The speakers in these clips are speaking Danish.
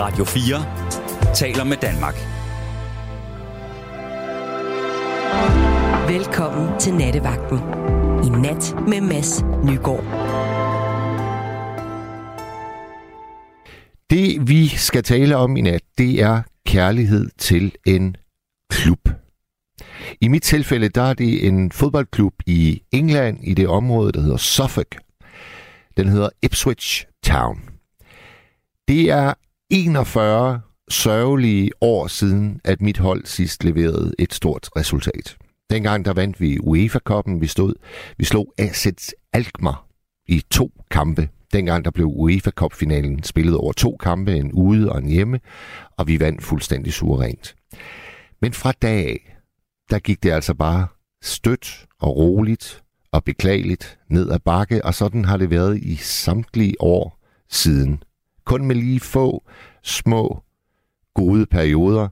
Radio 4 taler med Danmark. Velkommen til Nattevagten. I nat med Mads Nygaard. Det vi skal tale om i nat, det er kærlighed til en klub. I mit tilfælde, der er det en fodboldklub i England, i det område, der hedder Suffolk. Den hedder Ipswich Town. Det er 41 sørgelige år siden, at mit hold sidst leverede et stort resultat. Dengang der vandt vi UEFA-koppen. Vi, stod, vi slog AZ Alkmaar i to kampe. Dengang der blev UEFA Cup-finalen spillet over to kampe, en ude og en hjemme, og vi vandt fuldstændig suverænt. Men fra dag af, der gik det altså bare stødt og roligt og beklageligt ned ad bakke, og sådan har det været i samtlige år siden. Kun med lige få små gode perioder,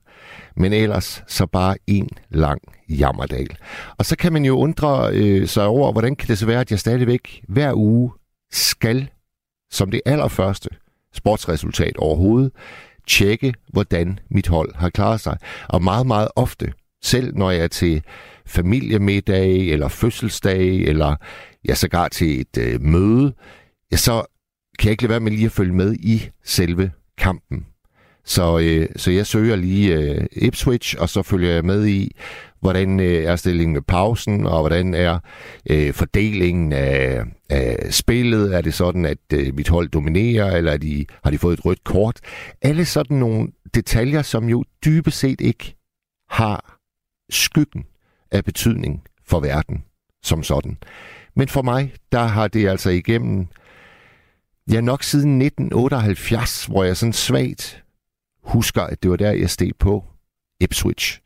men ellers så bare en lang jammerdal. Og så kan man jo undre øh, sig over, hvordan kan det så være, at jeg stadigvæk hver uge skal, som det allerførste sportsresultat overhovedet, tjekke, hvordan mit hold har klaret sig. Og meget, meget ofte, selv når jeg er til familiemiddag, eller fødselsdag, eller jeg sågar til et øh, møde, ja, så kan jeg ikke lade være med lige at følge med i selve kampen. Så, øh, så jeg søger lige øh, Ipswich, og så følger jeg med i, hvordan øh, er stillingen med pausen, og hvordan er øh, fordelingen af, af spillet. Er det sådan, at øh, mit hold dominerer, eller er de, har de fået et rødt kort? Alle sådan nogle detaljer, som jo dybest set ikke har skyggen af betydning for verden som sådan. Men for mig, der har det altså igennem, ja nok siden 1978, hvor jeg sådan svagt husker, at det var der, jeg steg på Ipswich.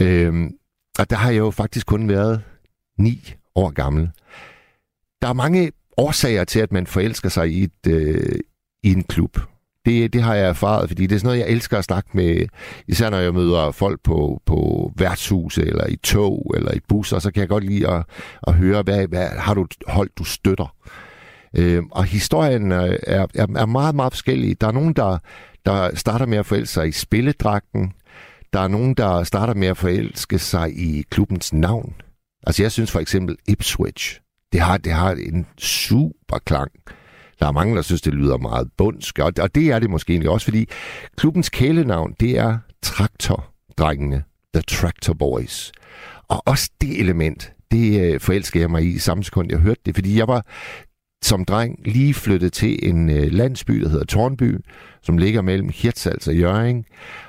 Øhm, og der har jeg jo faktisk kun været ni år gammel. Der er mange årsager til, at man forelsker sig i, et, øh, i en klub. Det, det har jeg erfaret, fordi det er sådan noget, jeg elsker at snakke med, især når jeg møder folk på, på værtshuse, eller i tog, eller i busser, så kan jeg godt lide at, at høre, hvad, hvad har du hold, du støtter. Øh, og historien er, er, er meget, meget forskellig. Der er nogen, der, der starter med at forelske sig i spilledragten. Der er nogen, der starter med at forelske sig i klubbens navn. Altså jeg synes for eksempel Ipswich. Det har, det har en super klang. Der er mange, der synes, det lyder meget bundsk, og, og det er det måske egentlig også, fordi klubbens kælenavn, det er Traktordrengene, The Tractor Boys. Og også det element, det øh, forelsker jeg mig i samme sekund, jeg hørte det, fordi jeg var som dreng lige flyttet til en øh, landsby, der hedder Tornby, som ligger mellem Hirtshals og Jøring.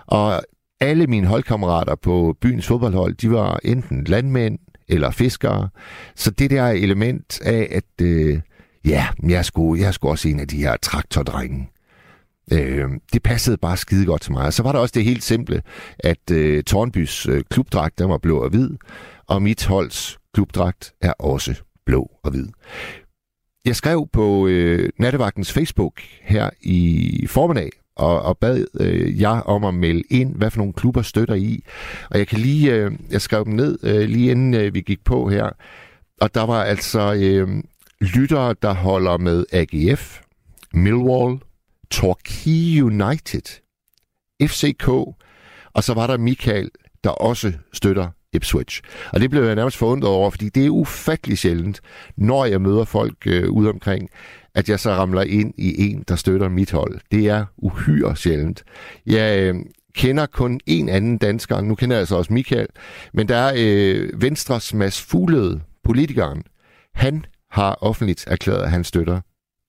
Og alle mine holdkammerater på byens fodboldhold, de var enten landmænd eller fiskere. Så det der element af, at øh, ja, jeg skulle, jeg skulle også en af de her traktordrenge. Øh, det passede bare skide godt til mig. Og så var der også det helt simple, at øh, Tornbys øh, klubdragt, den var blå og hvid, og mit holds klubdragt er også blå og hvid. Jeg skrev på øh, Nattevagtens Facebook her i formiddag, og, og bad øh, jeg om at melde ind, hvad for nogle klubber støtter I. Og jeg kan lige, øh, jeg skrev dem ned øh, lige inden øh, vi gik på her. Og der var altså øh, lyttere, der holder med AGF, Millwall, Torquay United, FCK, og så var der Michael, der også støtter Ipswich. Og det blev jeg nærmest forundret over, fordi det er ufattelig sjældent, når jeg møder folk øh, ude omkring, at jeg så ramler ind i en, der støtter mit hold. Det er uhyre sjældent. Jeg øh, kender kun en anden dansker, nu kender jeg altså også Michael, men der er øh, Venstres Mads Fuglede, politikeren. Han har offentligt erklæret, at han støtter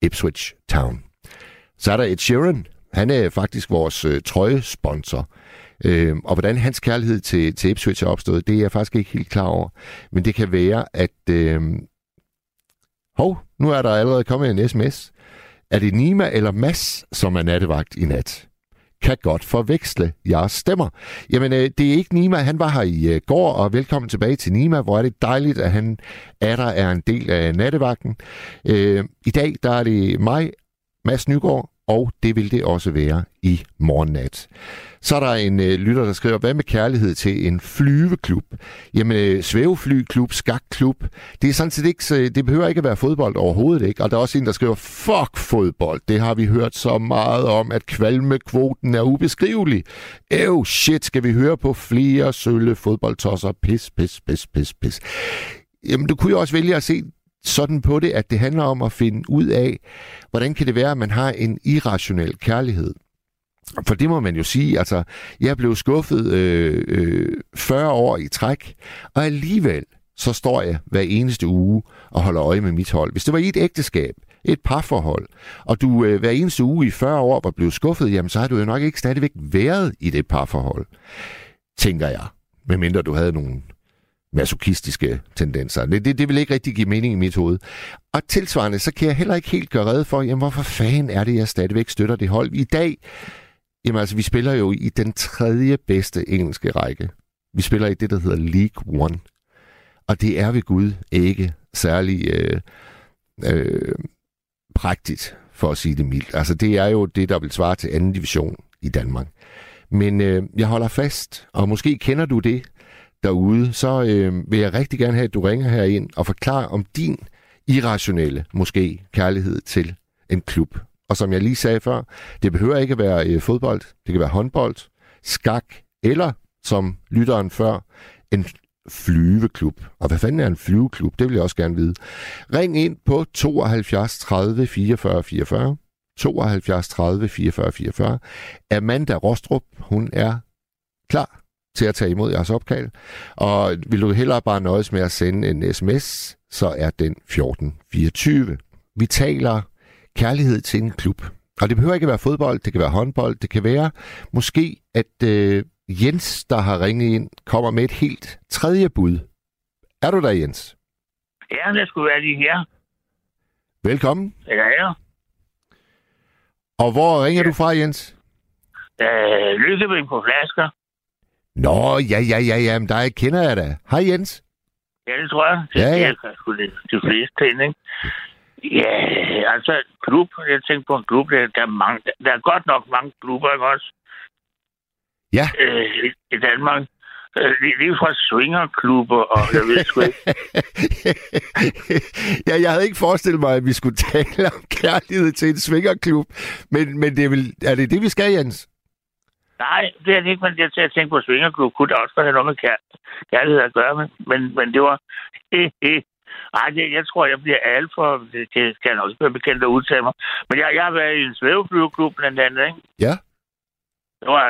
Ipswich Town. Så er der Ed Sheeran. Han er faktisk vores øh, trøjesponsor. Øh, og hvordan hans kærlighed til, til Ipswich er opstået, det er jeg faktisk ikke helt klar over. Men det kan være, at... Øh, hov, nu er der allerede kommet en sms. Er det Nima eller Mass, som er nattevagt i nat? Kan godt forveksle jeres stemmer. Jamen, øh, det er ikke Nima. Han var her i øh, går, og velkommen tilbage til Nima. Hvor er det dejligt, at han er der er en del af nattevagten. Øh, I dag der er det mig, Mads Nygaard, og det vil det også være i morgennat. Så er der en øh, lytter, der skriver, hvad med kærlighed til en flyveklub? Jamen, øh, svæveflyklub, skakklub, det er sådan set ikke, så, det behøver ikke at være fodbold overhovedet, ikke? Og der er også en, der skriver, fuck fodbold, det har vi hørt så meget om, at kvalmekvoten er ubeskrivelig. Ew, shit, skal vi høre på flere sølle fodboldtosser? Pis, pis, pis, pis, pis. Jamen, du kunne jo også vælge at se sådan på det, at det handler om at finde ud af, hvordan kan det være, at man har en irrationel kærlighed. For det må man jo sige, altså, jeg blev skuffet øh, øh, 40 år i træk, og alligevel så står jeg hver eneste uge og holder øje med mit hold. Hvis det var i et ægteskab, et parforhold, og du øh, hver eneste uge i 40 år var blevet skuffet, jamen så har du jo nok ikke stadigvæk været i det parforhold, tænker jeg. Medmindre du havde nogle masochistiske tendenser. Det, det, det vil ikke rigtig give mening i mit hoved. Og tilsvarende, så kan jeg heller ikke helt gøre redde for, jamen hvorfor fanden er det, jeg stadigvæk støtter det hold. I dag, jamen altså, vi spiller jo i den tredje bedste engelske række. Vi spiller i det, der hedder League One. Og det er ved Gud ikke særlig øh, øh, prægtigt, for at sige det mildt. Altså, det er jo det, der vil svare til anden division i Danmark. Men øh, jeg holder fast, og måske kender du det, derude, så øh, vil jeg rigtig gerne have, at du ringer her ind og forklarer om din irrationelle, måske, kærlighed til en klub. Og som jeg lige sagde før, det behøver ikke at være øh, fodbold, det kan være håndbold, skak, eller som lytteren før, en flyveklub. Og hvad fanden er en flyveklub? Det vil jeg også gerne vide. Ring ind på 72 30 44 44. 72 30 44 44. Amanda Rostrup, hun er klar til at tage imod jeres opkald. Og vil du hellere bare nøjes med at sende en sms, så er den 1424. Vi taler kærlighed til en klub. Og det behøver ikke at være fodbold, det kan være håndbold, det kan være måske, at øh, Jens, der har ringet ind, kommer med et helt tredje bud. Er du der, Jens? Ja, det skulle være lige her. Velkommen. Ja, ja. Og hvor ringer ja. du fra, Jens? Øh, Lykkebæk på flasker. Nå, ja, ja, ja, ja, men der kender jeg da. Hej Jens. Ja, det tror jeg. Det ja, ja. er det, de fleste ting, ikke? Ja, altså klub, jeg tænker på en klub, der, der, er, mange, der er godt nok mange klubber, ikke også? Ja. Øh, i, Danmark. Øh, lige fra swingerklubber, og jeg ved sgu ikke. ja, jeg havde ikke forestillet mig, at vi skulle tale om kærlighed til en swingerklub, men, men det er, vel, er det det, vi skal, Jens? Nej, det er det ikke, men jeg, jeg tænkte på svingerklub. Kunne det også have noget med kær- kærlighed at gøre med? Men, men det var... Ej, det, jeg tror, jeg bliver alt for... Det, det kan jeg også være bekendt at udtale mig. Men jeg, jeg har været i en svæveflyveklub blandt andet, ikke? Ja. Det, var,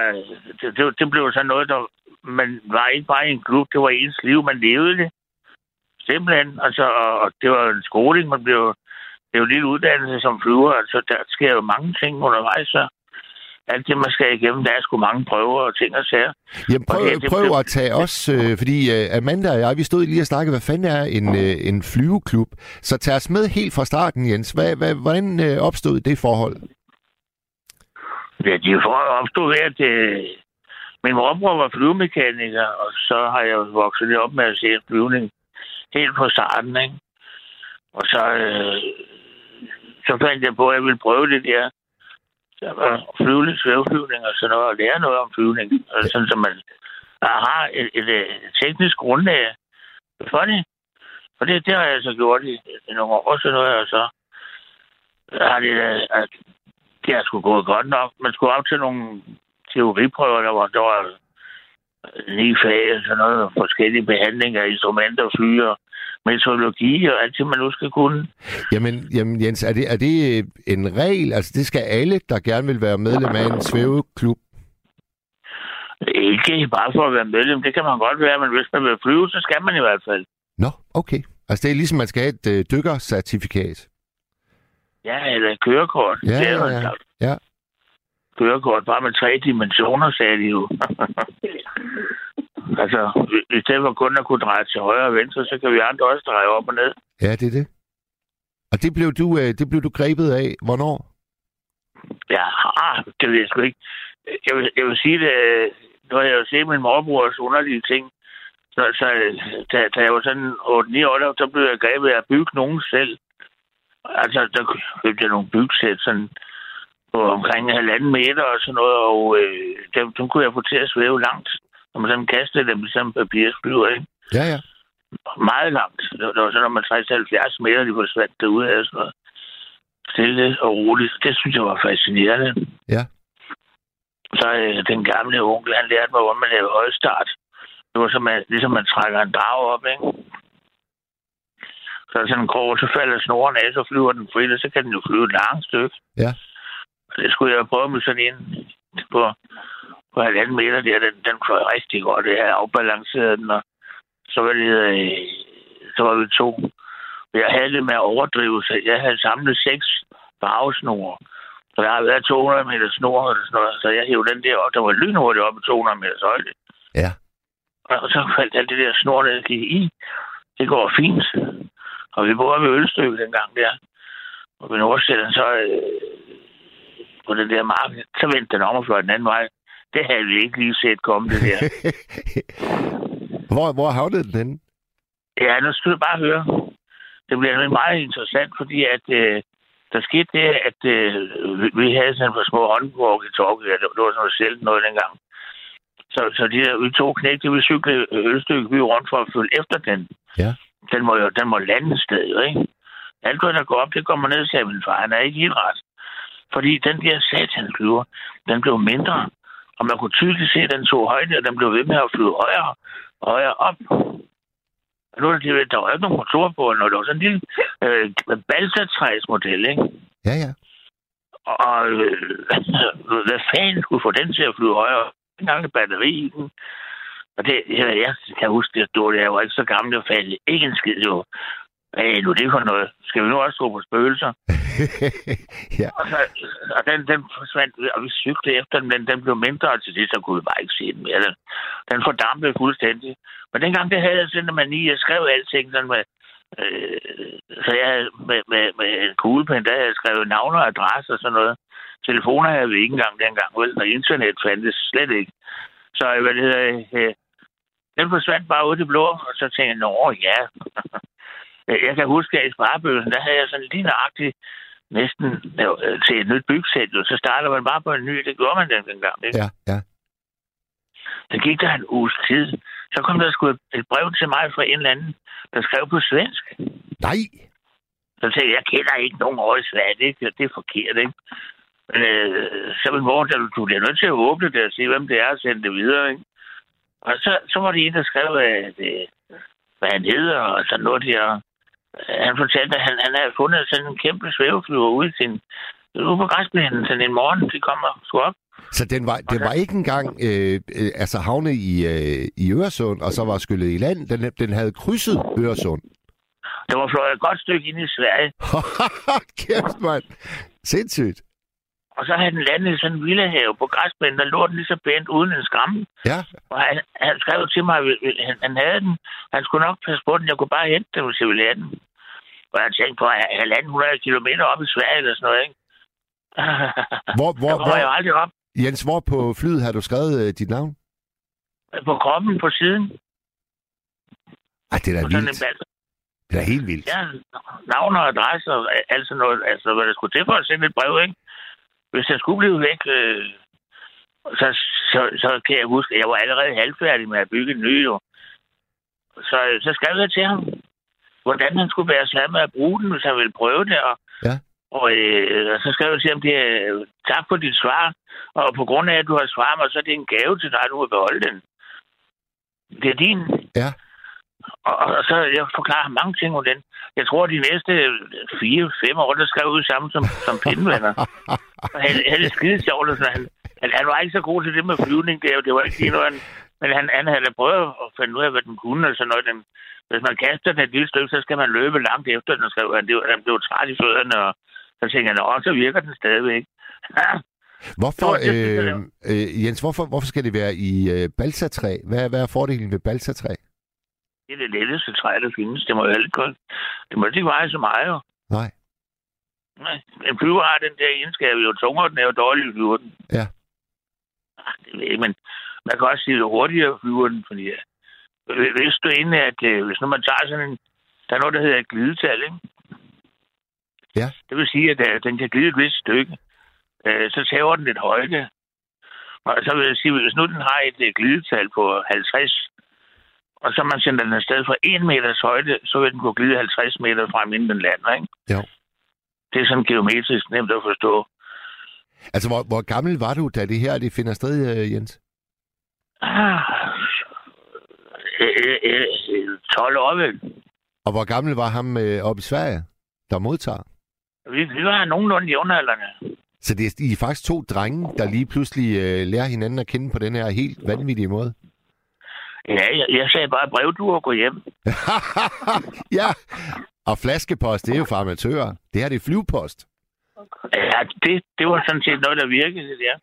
det, det, det blev sådan noget, der... Man var ikke bare i en klub, det var ens liv, man levede det. Simpelthen. Altså, og det var en skoling, man blev... Det er jo en lille uddannelse som flyver, altså der sker jo mange ting undervejs, så alt det, man skal igennem, der er sgu mange prøver og ting og sager. Jamen prøv, og det, prøv at tage os, øh, fordi øh, Amanda og jeg, vi stod lige og snakkede, hvad fanden er en, øh, en flyveklub? Så tag os med helt fra starten, Jens. Hvad, hvad, hvordan øh, opstod det forhold? Ja, det opstod ved, at øh, min morbror var flyvemekaniker, og så har jeg vokset lidt op med at se flyvning helt fra starten, ikke? Og så, øh, så fandt jeg på, at jeg ville prøve det der der var flyvning, svævflyvning og sådan noget, og lære noget om flyvning, sådan som man har et, et, et teknisk grundlag for det. Og det, det har jeg så gjort i, i nogle år, så noget, og så har det, at det har sgu gået godt nok. Man skulle op til nogle teoriprøver, der var, der var ni fag og sådan noget, forskellige behandlinger instrumenter, fly og meteorologi og alt det, man nu skal kunne. Jamen, jamen Jens, er det, er det en regel? Altså, det skal alle, der gerne vil være medlem af en svæveklub? Ikke bare for at være medlem. Det kan man godt være, men hvis man vil flyve, så skal man i hvert fald. Nå, okay. Altså, det er ligesom, man skal have et øh, dykkercertifikat. Ja, eller et kørekort. Ja, det er ja, ja. ja. Kørekort bare med tre dimensioner, sagde de jo. Altså, i stedet for kun at kunne dreje til højre og venstre, så kan vi andre også dreje op og ned. Ja, det er det. Og det blev du, øh, det blev du grebet af. Hvornår? Ja, ah, det ved jeg sgu ikke. Jeg vil, jeg vil sige det, øh, nu har jeg jo set min morbrors underlige ting. Så, så da, da jeg var sådan 8-9 år, så blev jeg grebet af at bygge nogen selv. Altså, der købte jeg nogle byggesæt, sådan på omkring halvanden meter og sådan noget, og øh, dem, dem kunne jeg få til at svæve langt. Når man sådan kastede dem som papirsflyver, ikke? Ja, ja. Meget langt. Det var, det var sådan, når man 60-70 meter, de forsvandt derude af sådan noget. Stille og roligt. Det synes jeg var fascinerende. Ja. Så øh, den gamle onkel, han lærte mig, hvordan man laver højstart. Det var som, at, ligesom man trækker en drag op, ikke? Så er sådan en krog, så falder snoren af, så flyver den frit, og så kan den jo flyve et langt stykke. Ja. Og det skulle jeg prøve med sådan en på, på halvanden meter der. Den, den fløj rigtig godt. Det her afbalanceret den, og så var, det, øh, så var vi to. Jeg havde det med at overdrive, så jeg havde samlet seks farvesnore. Så der har været 200 meter snor, eller sådan noget, så jeg hævde den der op. Der var lynhurtigt op i 200 meters højde. Ja. Og så faldt alt det der snor, der gik i. Det går fint. Og vi boede ved Ølstykke dengang der. Og ved Nordsjælland, så øh, på den der mark, så vendte den om og fløj den anden vej. Det havde vi ikke lige set komme, det der. hvor, hvor havnede den henne? ja, nu skal du bare høre. Det bliver nemlig meget interessant, fordi at øh, der skete det, at øh, vi- havde sådan for små håndvåg i Torge. Det, det var sådan noget sjældent noget dengang. Så, så de der, vi to knægte, vi cyklede ølstykke by rundt for at følge efter den. Ja. Den må jo den må lande et sted, jo, ikke? Alt, hvad der går op, det kommer ned, sagde min far. Han er ikke helt ret. Fordi den der satansflyver, den blev mindre. Og man kunne tydeligt se, at den tog højde, og den blev ved med at flyve højere og højere op. Og nu er det, der var ikke nogen motor på, når det var sådan en lille øh, balsatræsmodel, ikke? Ja, ja. Og øh, hvad fanden skulle få den til at flyve højere? En gang et batteri i den. Og det, jeg, jeg kan huske, det der. Jeg var ikke så gammel, at falde ikke en skid, jo. Er nu det for noget? Skal vi nu også tro på spøgelser? ja. Og, så, og den, den forsvandt, og vi cyklede efter den, men den blev mindre, og til det, så kunne vi bare ikke se den mere. Den, den fordampede fuldstændig. Men dengang, det havde jeg sådan en mani, jeg skrev alting sådan med, øh, så jeg med, med, med en kuglepen, der havde jeg skrevet navne og adresse og sådan noget. Telefoner havde vi ikke engang dengang, vel, og internet fandtes slet ikke. Så hvad det hedder, øh, den forsvandt bare ud i blå, og så tænkte jeg, nå ja. jeg kan huske, at i sparebøgelsen, der havde jeg sådan lige nøjagtigt næsten øh, til et nyt byggesæt, og så starter man bare på en ny. Det gjorde man den dengang. Ikke? Ja, ja. Så gik der en uges tid. Så kom der sgu et- brev til mig fra en eller anden, der skrev på svensk. Nej. Så tænkte jeg, jeg kender ikke nogen over i Sverige. Det, det er forkert, ikke? Men, øh, så min mor, der, du bliver nødt til at åbne det og se, hvem det er, og sende det videre, ikke? Og så, så var det en, der skrev, at, øh, hvad han hedder, og sådan noget der. Han fortalte, at han, han havde fundet sådan en kæmpe svæveflyver ude i sin, ude på græsplænen sådan en morgen. De kom og skulle op. Så den var, det var ikke engang øh, øh, altså havnet i, øh, i Øresund, og så var skyllet i land. Den, den havde krydset Øresund. Det var fløjet et godt stykke ind i Sverige. Kæft, mand. Sindssygt. Og så havde den landet i sådan en villahave på græsplænen, der lå den lige så pænt uden en skræmme. Ja. Og han, han skrev til mig, at han, han havde den. Han skulle nok passe på den. Jeg kunne bare hente den, hvis jeg ville have den. Og jeg tænkte på, at halvanden 100 kilometer op i Sverige eller sådan noget, ikke? Hvor, hvor, kommer jeg hvor, aldrig op. Jens, hvor på flyet har du skrevet øh, dit navn? På kroppen, på siden. Ej, det er da vildt. Det er helt vildt. Ja, navn og adresse og alt sådan noget. Altså, hvad der skulle til for at sende et brev, ikke? Hvis jeg skulle blive væk, øh, så, så, så kan jeg huske, at jeg var allerede halvfærdig med at bygge en ny, jo. Så, så skrev jeg til ham, hvordan han skulle være sammen med at bruge den, hvis han ville prøve det. Og, Ja. og, øh, og så skrev jeg til ham, det er, tak for dit svar, og på grund af, at du har svaret mig, så er det en gave til dig, du vil beholde den. Det er din. Ja. Og, og så jeg forklarer ham mange ting om den. Jeg tror, de næste fire-fem år, der skrev ud sammen som, som pindevenner. Og han, han er skide sjovt. og sådan. Han, han, han, var ikke så god til det med flyvning. Det, det var ikke lige noget, han, men han, han havde prøvet at finde ud af, hvad den kunne. Og sådan noget. Den, hvis man kaster den et lille stykke, så skal man løbe langt efter den, skrev han. Det, var- han blev træt i fødderne, og så tænkte han, åh, så virker den stadigvæk. Hvorfor, Det det øh, øh, Jens, hvorfor, hvorfor skal det være i øh, balsatræ? Hvad, hvad er fordelen ved balsatræ? Det er det letteste træ, der findes. Det må jo alt godt. Det må ikke veje så meget, jo. Nej. Nej, en flyver har den der egenskab, jo tungere den er, jo dårligere flyver den. Ja. Ah, det ved jeg ikke, men man kan også sige, jo hurtigere flyver den, fordi ja, hvis du inde, at øh, hvis nu man tager sådan en, der er noget, der hedder et glidetal, ikke? Ja. Det vil sige, at øh, den kan glide et vist stykke. øh, så tager den lidt højde. Og så vil jeg sige, hvis nu den har et øh, glidetal på 50, og så man sender den afsted fra 1 meters højde, så vil den kunne glide 50 meter frem inden den lander, ikke? Jo. Det er sådan geometrisk nemt at forstå. Altså, hvor, hvor gammel var du, da det her det finder sted, øh, Jens? Ah, øh, øh, øh, 12 år vel. Og hvor gammel var ham øh, oppe i Sverige, der modtager? Vi, vi var nogenlunde jævnaldrende. Så det er, I er faktisk to drenge, der lige pludselig øh, lærer hinanden at kende på den her helt vanvittige måde? Ja, jeg, jeg sagde bare brev, du og gå hjem. ja, og flaskepost, det er jo for amatører. Det her det er flyvepost. Ja, det, det var sådan set noget, der virkede, det der.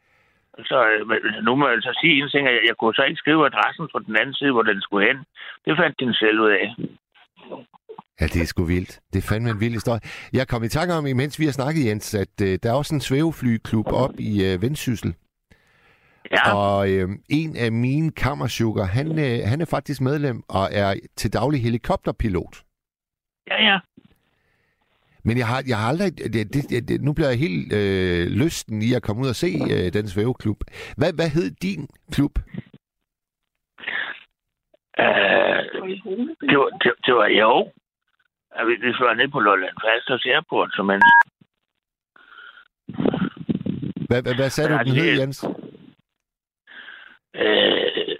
Så øh, nu må jeg altså sige en ting, at jeg, jeg kunne så ikke skrive adressen på den anden side, hvor den skulle hen. Det fandt den selv ud af. Ja, det er sgu vildt. Det er fandme en vild historie. Jeg kom i tanke om, imens vi har snakket, Jens, at øh, der er også en svæveflyklub op i øh, Vendsyssel. Ja, Og øh, en af mine kammersugar, han, øh, han er faktisk medlem og er til daglig helikopterpilot. ja, ja. Men jeg har, jeg har aldrig... Det, det, det, nu bliver jeg helt øh, lysten i at komme ud og se øh, den svæveklub. Hvad, hvad hed din klub? Øh, det, var, det, det var jo. Vi, fløj ned på Lolland Falsters Airport, som en... Hvad, hvad, hvad sagde du, den det- hed, Jens? Øh,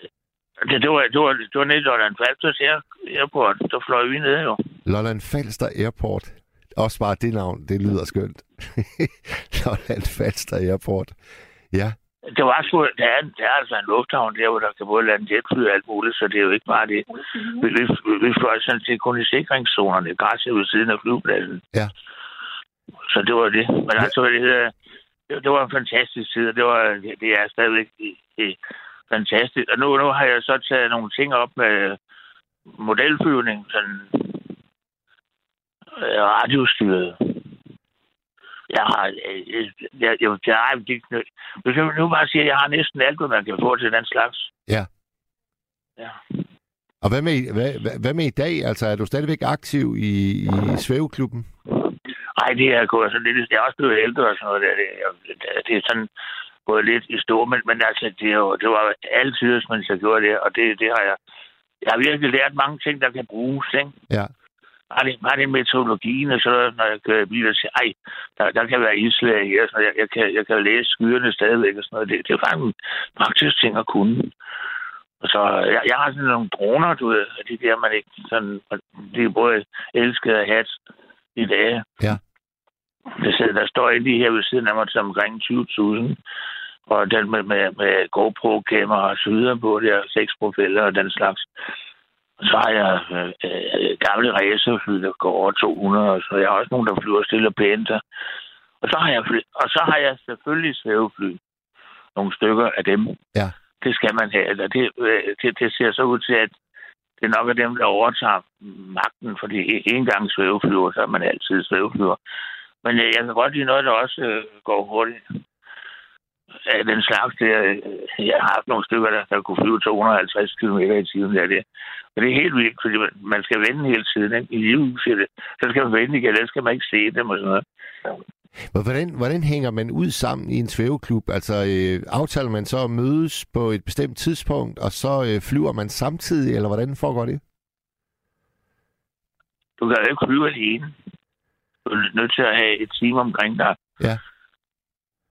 det, det, var, det, var, det var ned i Lolland Falsters Air- Airport. Der fløj vi ned jo. Lolland Falster Airport. Også bare det navn, det lyder skønt. Lolland Falster Airport. Ja, Det var sgu, der er, der er altså en lufthavn der, hvor der kan både lande jetfly og alt muligt, så det er jo ikke bare det. Vi, vi, vi fløj sådan set kun i sikringszonerne, græsset ved siden af flyvepladsen. Ja. Så det var det. Men altså, hvad det hedder, det, det var en fantastisk tid, og det, var, det, det er stadigvæk det, det, fantastisk. Og nu, nu har jeg så taget nogle ting op med modelflyvning, sådan øh, radiostyret. Jeg har, øh, jeg, jeg, jeg, har, det, hvis jeg nu bare siger, at jeg har næsten alt, hvad man kan få til den slags. Ja. Ja. Og hvad med, hvad, hvad, med i dag? Altså, er du stadigvæk aktiv i, i svæveklubben? Ej, det er gået sådan lidt... Jeg er også blevet ældre og sådan noget der. Det, er- det er sådan gået lidt i stå, men, men altså, det, er jo, det var altid, mens jeg gjorde det, og det, det har jeg... Jeg har virkelig lært mange ting, der kan bruges, ikke? Ja. Bare det, bare det metodologien, og så når jeg kører i bil og siger, ej, der, der kan være islag her, så jeg, jeg, kan, jeg kan læse skyerne stadigvæk og sådan noget. Det, det er faktisk en praktisk ting at kunne. Og så, jeg, jeg har sådan nogle droner, du ved, og de der, man ikke sådan, de er både elsket og hat i dag. Ja. Der, sidder, der står en lige her ved siden af mig til omkring 20.000, og den med, med, med GoPro-kamera og så videre på, der seks profiler og den slags. Og så har jeg øh, øh, gamle racerfly, der går over 200, og så jeg har også nogle, der flyver stille og pænt. Og så har jeg, fly, og så har jeg selvfølgelig svævefly. Nogle stykker af dem. Ja. Det skal man have. Eller det, øh, det, det ser så ud til, at det nok er dem, der overtager magten, fordi en gang svæveflyver, så er man altid svæveflyver. Men øh, jeg kan godt lide noget, der også øh, går hurtigt. Af den slags der, øh, jeg har haft nogle stykker, der, der kunne flyve 250 km i timen. Der, det. Men det er helt vildt, fordi man, man skal vende hele tiden. Ikke? I livet, siger det. Så skal man vende igen, ellers skal man ikke se dem og sådan noget. Hvordan, hvordan hænger man ud sammen i en svæveklub? Altså, øh, aftaler man så at mødes på et bestemt tidspunkt, og så øh, flyver man samtidig, eller hvordan foregår det? Du kan jo ikke flyve alene. Du er nødt til at have et team omkring dig. Ja.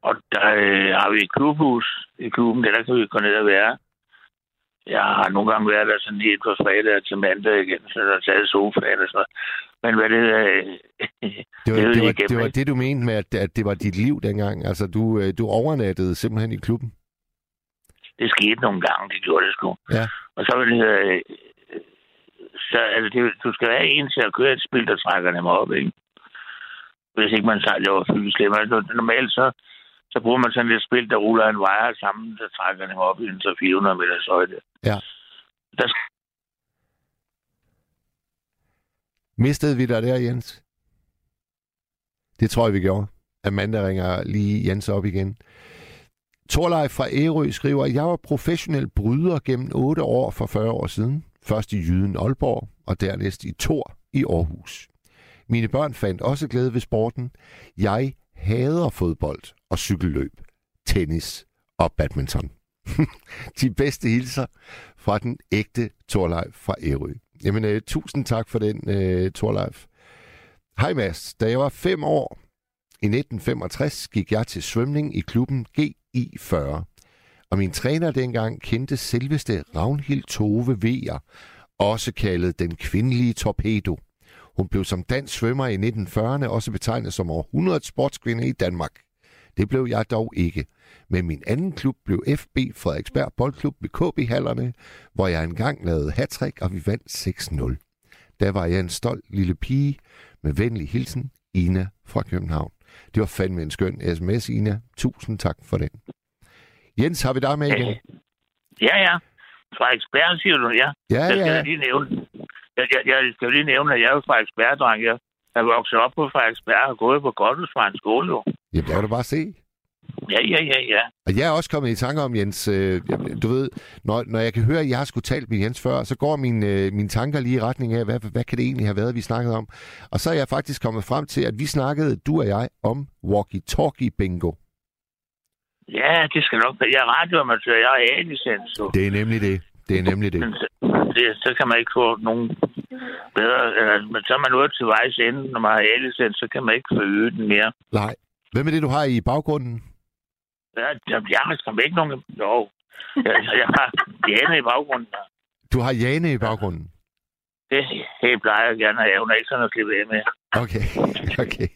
Og der øh, har vi et klubhus i klubben, der, der kan vi gå ned og være. Jeg har nogle gange været der sådan helt på fredag til mandag igen, så der er taget sofaen og sådan noget. Men hvad det øh, Det var Det var, ikke, det, var det du mente med, at, at det var dit liv dengang. Altså, du, øh, du overnattede simpelthen i klubben. det skete nogle gange, det gjorde det sgu. Ja. Og så vil det øh, så, altså, det, du skal være en til at køre et spil, der trækker dem op, ikke? Hvis ikke man tager laver flyslem. Altså, normalt så, så bruger man sådan et spil, der ruller en wire sammen, der trækker dem op i en 400 meters højde. Ja. Der skal Mistede vi dig der, Jens? Det tror jeg, vi gjorde. Amanda ringer lige Jens op igen. Torleif fra Ærø skriver, jeg var professionel bryder gennem 8 år for 40 år siden. Først i Jyden Aalborg, og dernæst i Tor i Aarhus. Mine børn fandt også glæde ved sporten. Jeg hader fodbold og cykelløb, tennis og badminton. De bedste hilser fra den ægte Torleif fra Ærø. Jamen, øh, tusind tak for den, øh, Torleif. Hej Mads. Da jeg var fem år i 1965, gik jeg til svømning i klubben GI40. Og min træner dengang kendte selveste Ragnhild Tove Vejer, også kaldet den kvindelige torpedo. Hun blev som dansk svømmer i 1940'erne også betegnet som århundredets sportskvinde i Danmark. Det blev jeg dog ikke. Men min anden klub blev FB Frederiksberg Boldklub ved KB-hallerne, hvor jeg engang lavede hattrick, og vi vandt 6-0. Der var jeg en stolt lille pige med venlig hilsen, Ina fra København. Det var fandme en skøn sms, Ina. Tusind tak for den. Jens, har vi dig med igen? Ja, ja. Frederiksberg, siger du, ja. Ja, Jeg skal ja. ja. lige nævne, jeg, jeg, jeg skal lige nævne, at jeg er jo Frederiksberg-dreng. Jeg er vokset op på Frederiksberg og gået på Godhusvejens skole, jo. Jamen, der kan du bare se. Ja, ja, ja, ja. Og jeg er også kommet i tanke om, Jens, øh, du ved, når, når jeg kan høre, at jeg har skulle talt med Jens før, så går mine, øh, mine tanker lige i retning af, hvad, hvad kan det egentlig have været, vi snakkede om? Og så er jeg faktisk kommet frem til, at vi snakkede, du og jeg, om walkie-talkie bingo. Ja, det skal nok være. Jeg er radioamatør, jeg er A-licens. Det er nemlig det. Det er nemlig det. Men det, så kan man ikke få nogen bedre... Men så er man nået til vejs ende, når man har A-licens, så kan man ikke forøge den mere. Nej. Hvem er det, du har i baggrunden? Ja, jeg, har skam ikke nogen... Jo. Jeg, jeg har Jane i baggrunden. Du har Jane i baggrunden. Det helt plejer jeg gerne at have. Hun er ikke sådan at slippe af med. Okay, okay.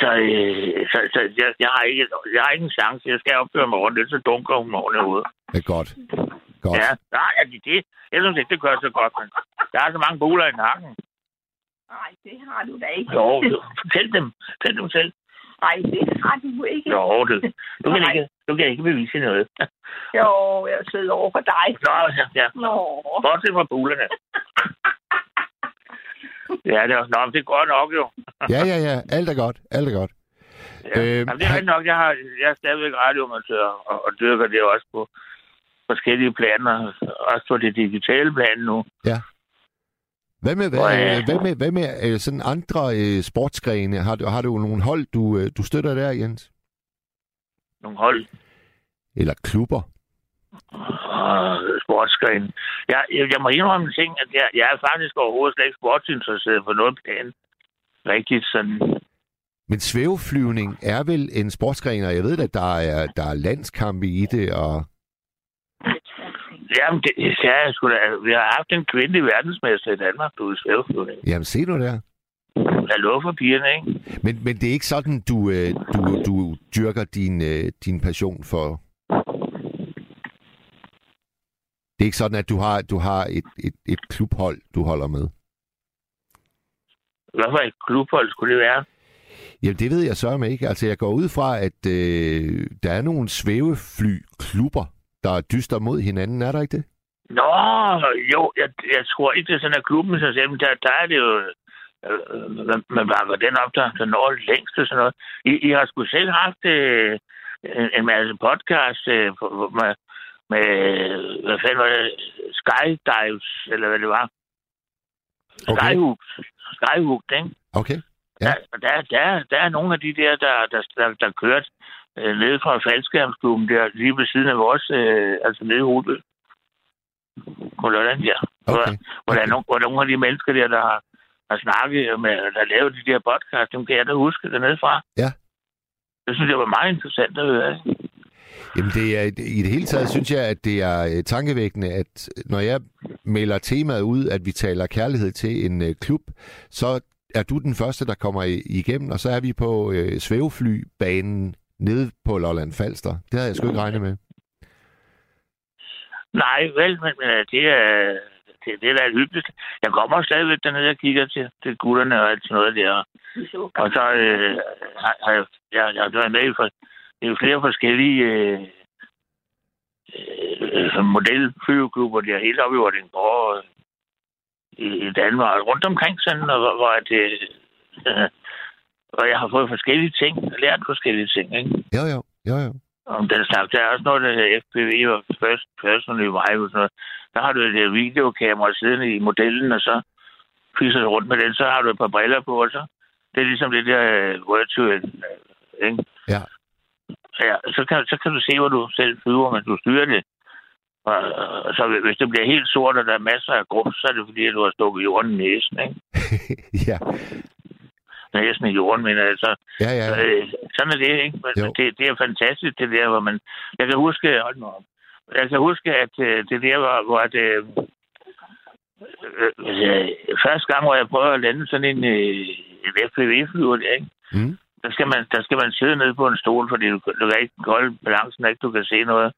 Så, øh, så, så jeg, jeg, har ikke, jeg har ikke en chance. Jeg skal opføre mig ordentligt, så dunker hun mig ordentligt ud. Det er godt. Godt. Ja, nej, er det det? Jeg synes ikke, det gør så godt, men der er så mange buler i nakken. Nej, det har du da ikke. Jo, fortæl dem. Fortæl dem selv. Nej, det har du ikke. Jo, du, du, kan ikke, du kan ikke bevise noget. Jo, jeg sidder over for dig. Nå, ja, ja. Nå. Bortset fra bulerne. Ja, det er, nå, det går nok jo. Ja, ja, ja. Alt er godt. Alt er godt. Ja. Øhm, Jamen, det er han- nok. Jeg, har, jeg er stadigvæk radioamatør og, og dyrker det også på forskellige planer. Også på det digitale plan nu. Hvad med, hvad, Og, øh, hvad med, hvad med øh, sådan andre øh, sportsgrene? Har du, har du nogle hold, du, øh, du støtter der, Jens? Nogle hold Eller klubber? sportsgren. Jeg, jeg, jeg må indrømme en ting, at jeg, jeg er faktisk overhovedet slet ikke sportsinteresseret for noget plan. Rigtigt sådan. Men svæveflyvning er vel en sportsgren, og jeg ved at der er, der er landskampe i det, og Jamen, det, ja, jeg skulle da, vi har haft en kvindelig verdensmester i Danmark, du er i svæveflyvning. jamen se nu der. Jeg lover for pigerne, ikke? Men, men det er ikke sådan, du, øh, du, du dyrker din, øh, din passion for... Det er ikke sådan, at du har, du har et, et, et klubhold, du holder med. Hvad for et klubhold skulle det være? Jamen, det ved jeg så ikke. Altså, jeg går ud fra, at øh, der er nogle svæveflyklubber, der dyster mod hinanden. Er der ikke det? Nå, jo, jeg, jeg tror ikke, det er sådan, at klubben sig selv, der, der er det jo... Øh, man, man bakker den op, der, der når længst og sådan noget. I, I har sgu selv haft øh, en, en masse podcast øh, med, med, hvad fanden var det, Skydives, eller hvad det var. Okay. Skyhook. Skyhook, ikke? Okay. Ja. Der, der, der, der er nogle af de der, der, der, der, der kørt øh, nede fra faldskærmsklubben der, lige ved siden af vores, øh, altså nede i Rudbøl. På Lolland, ja. Hvor, Okay. hvor, der okay. nogle, af de mennesker der, der har, har snakket med, der lavet de der podcast, dem kan jeg da huske dernede fra. Ja. Det synes jeg var meget interessant at høre. Jamen, det er, i det hele taget synes jeg, at det er øh, tankevækkende, at når jeg melder temaet ud, at vi taler kærlighed til en øh, klub, så er du den første, der kommer igennem, og så er vi på øh, svæveflybanen nede på Lolland Falster. Det havde jeg sgu ikke regnet med. Nej, vel, men det er, det, det er da hyggeligt. Jeg kommer stadigvæk dernede og kigger til, til gutterne og alt sådan noget der. Og så øh, har, har jeg, jeg, jeg været med i for, det er jo flere forskellige øh, øh, modelflyveklubber, der er helt oppe i Vordingborg i, i Danmark, rundt omkring sådan, og hvor, hvor det, øh, og jeg har fået forskellige ting, lært forskellige ting, ikke? Jo, jo, jo, jo. om den slags. Der er også noget, der hedder FPV og First Personal og sådan noget. Der har du et øh, videokamera siddende i modellen, og så fiser du rundt med den, så har du et par briller på, og så Det er ligesom det der uh, virtual, uh, ikke? Ja. Ja, så kan, så kan du se, hvor du selv flyver, men du styrer det. Og, og så hvis det bliver helt sort, og der er masser af grums, så er det fordi, at du har stukket jorden i næsen, ikke? ja. Næsen i jorden, men altså, Ja, ja. Øh, sådan er det, ikke? Men Jo. det, det er fantastisk, det der, hvor man... Jeg kan huske... Hold nu op. Jeg kan huske, at øh, det der var, hvor det... Øh, øh, første gang, hvor jeg prøvede at lande sådan en, øh, en FPV-flyver der, ikke? Mm. Der skal, man, der skal man sidde nede på en stol, fordi du, du kan ikke holde balancen, ikke? Du kan se noget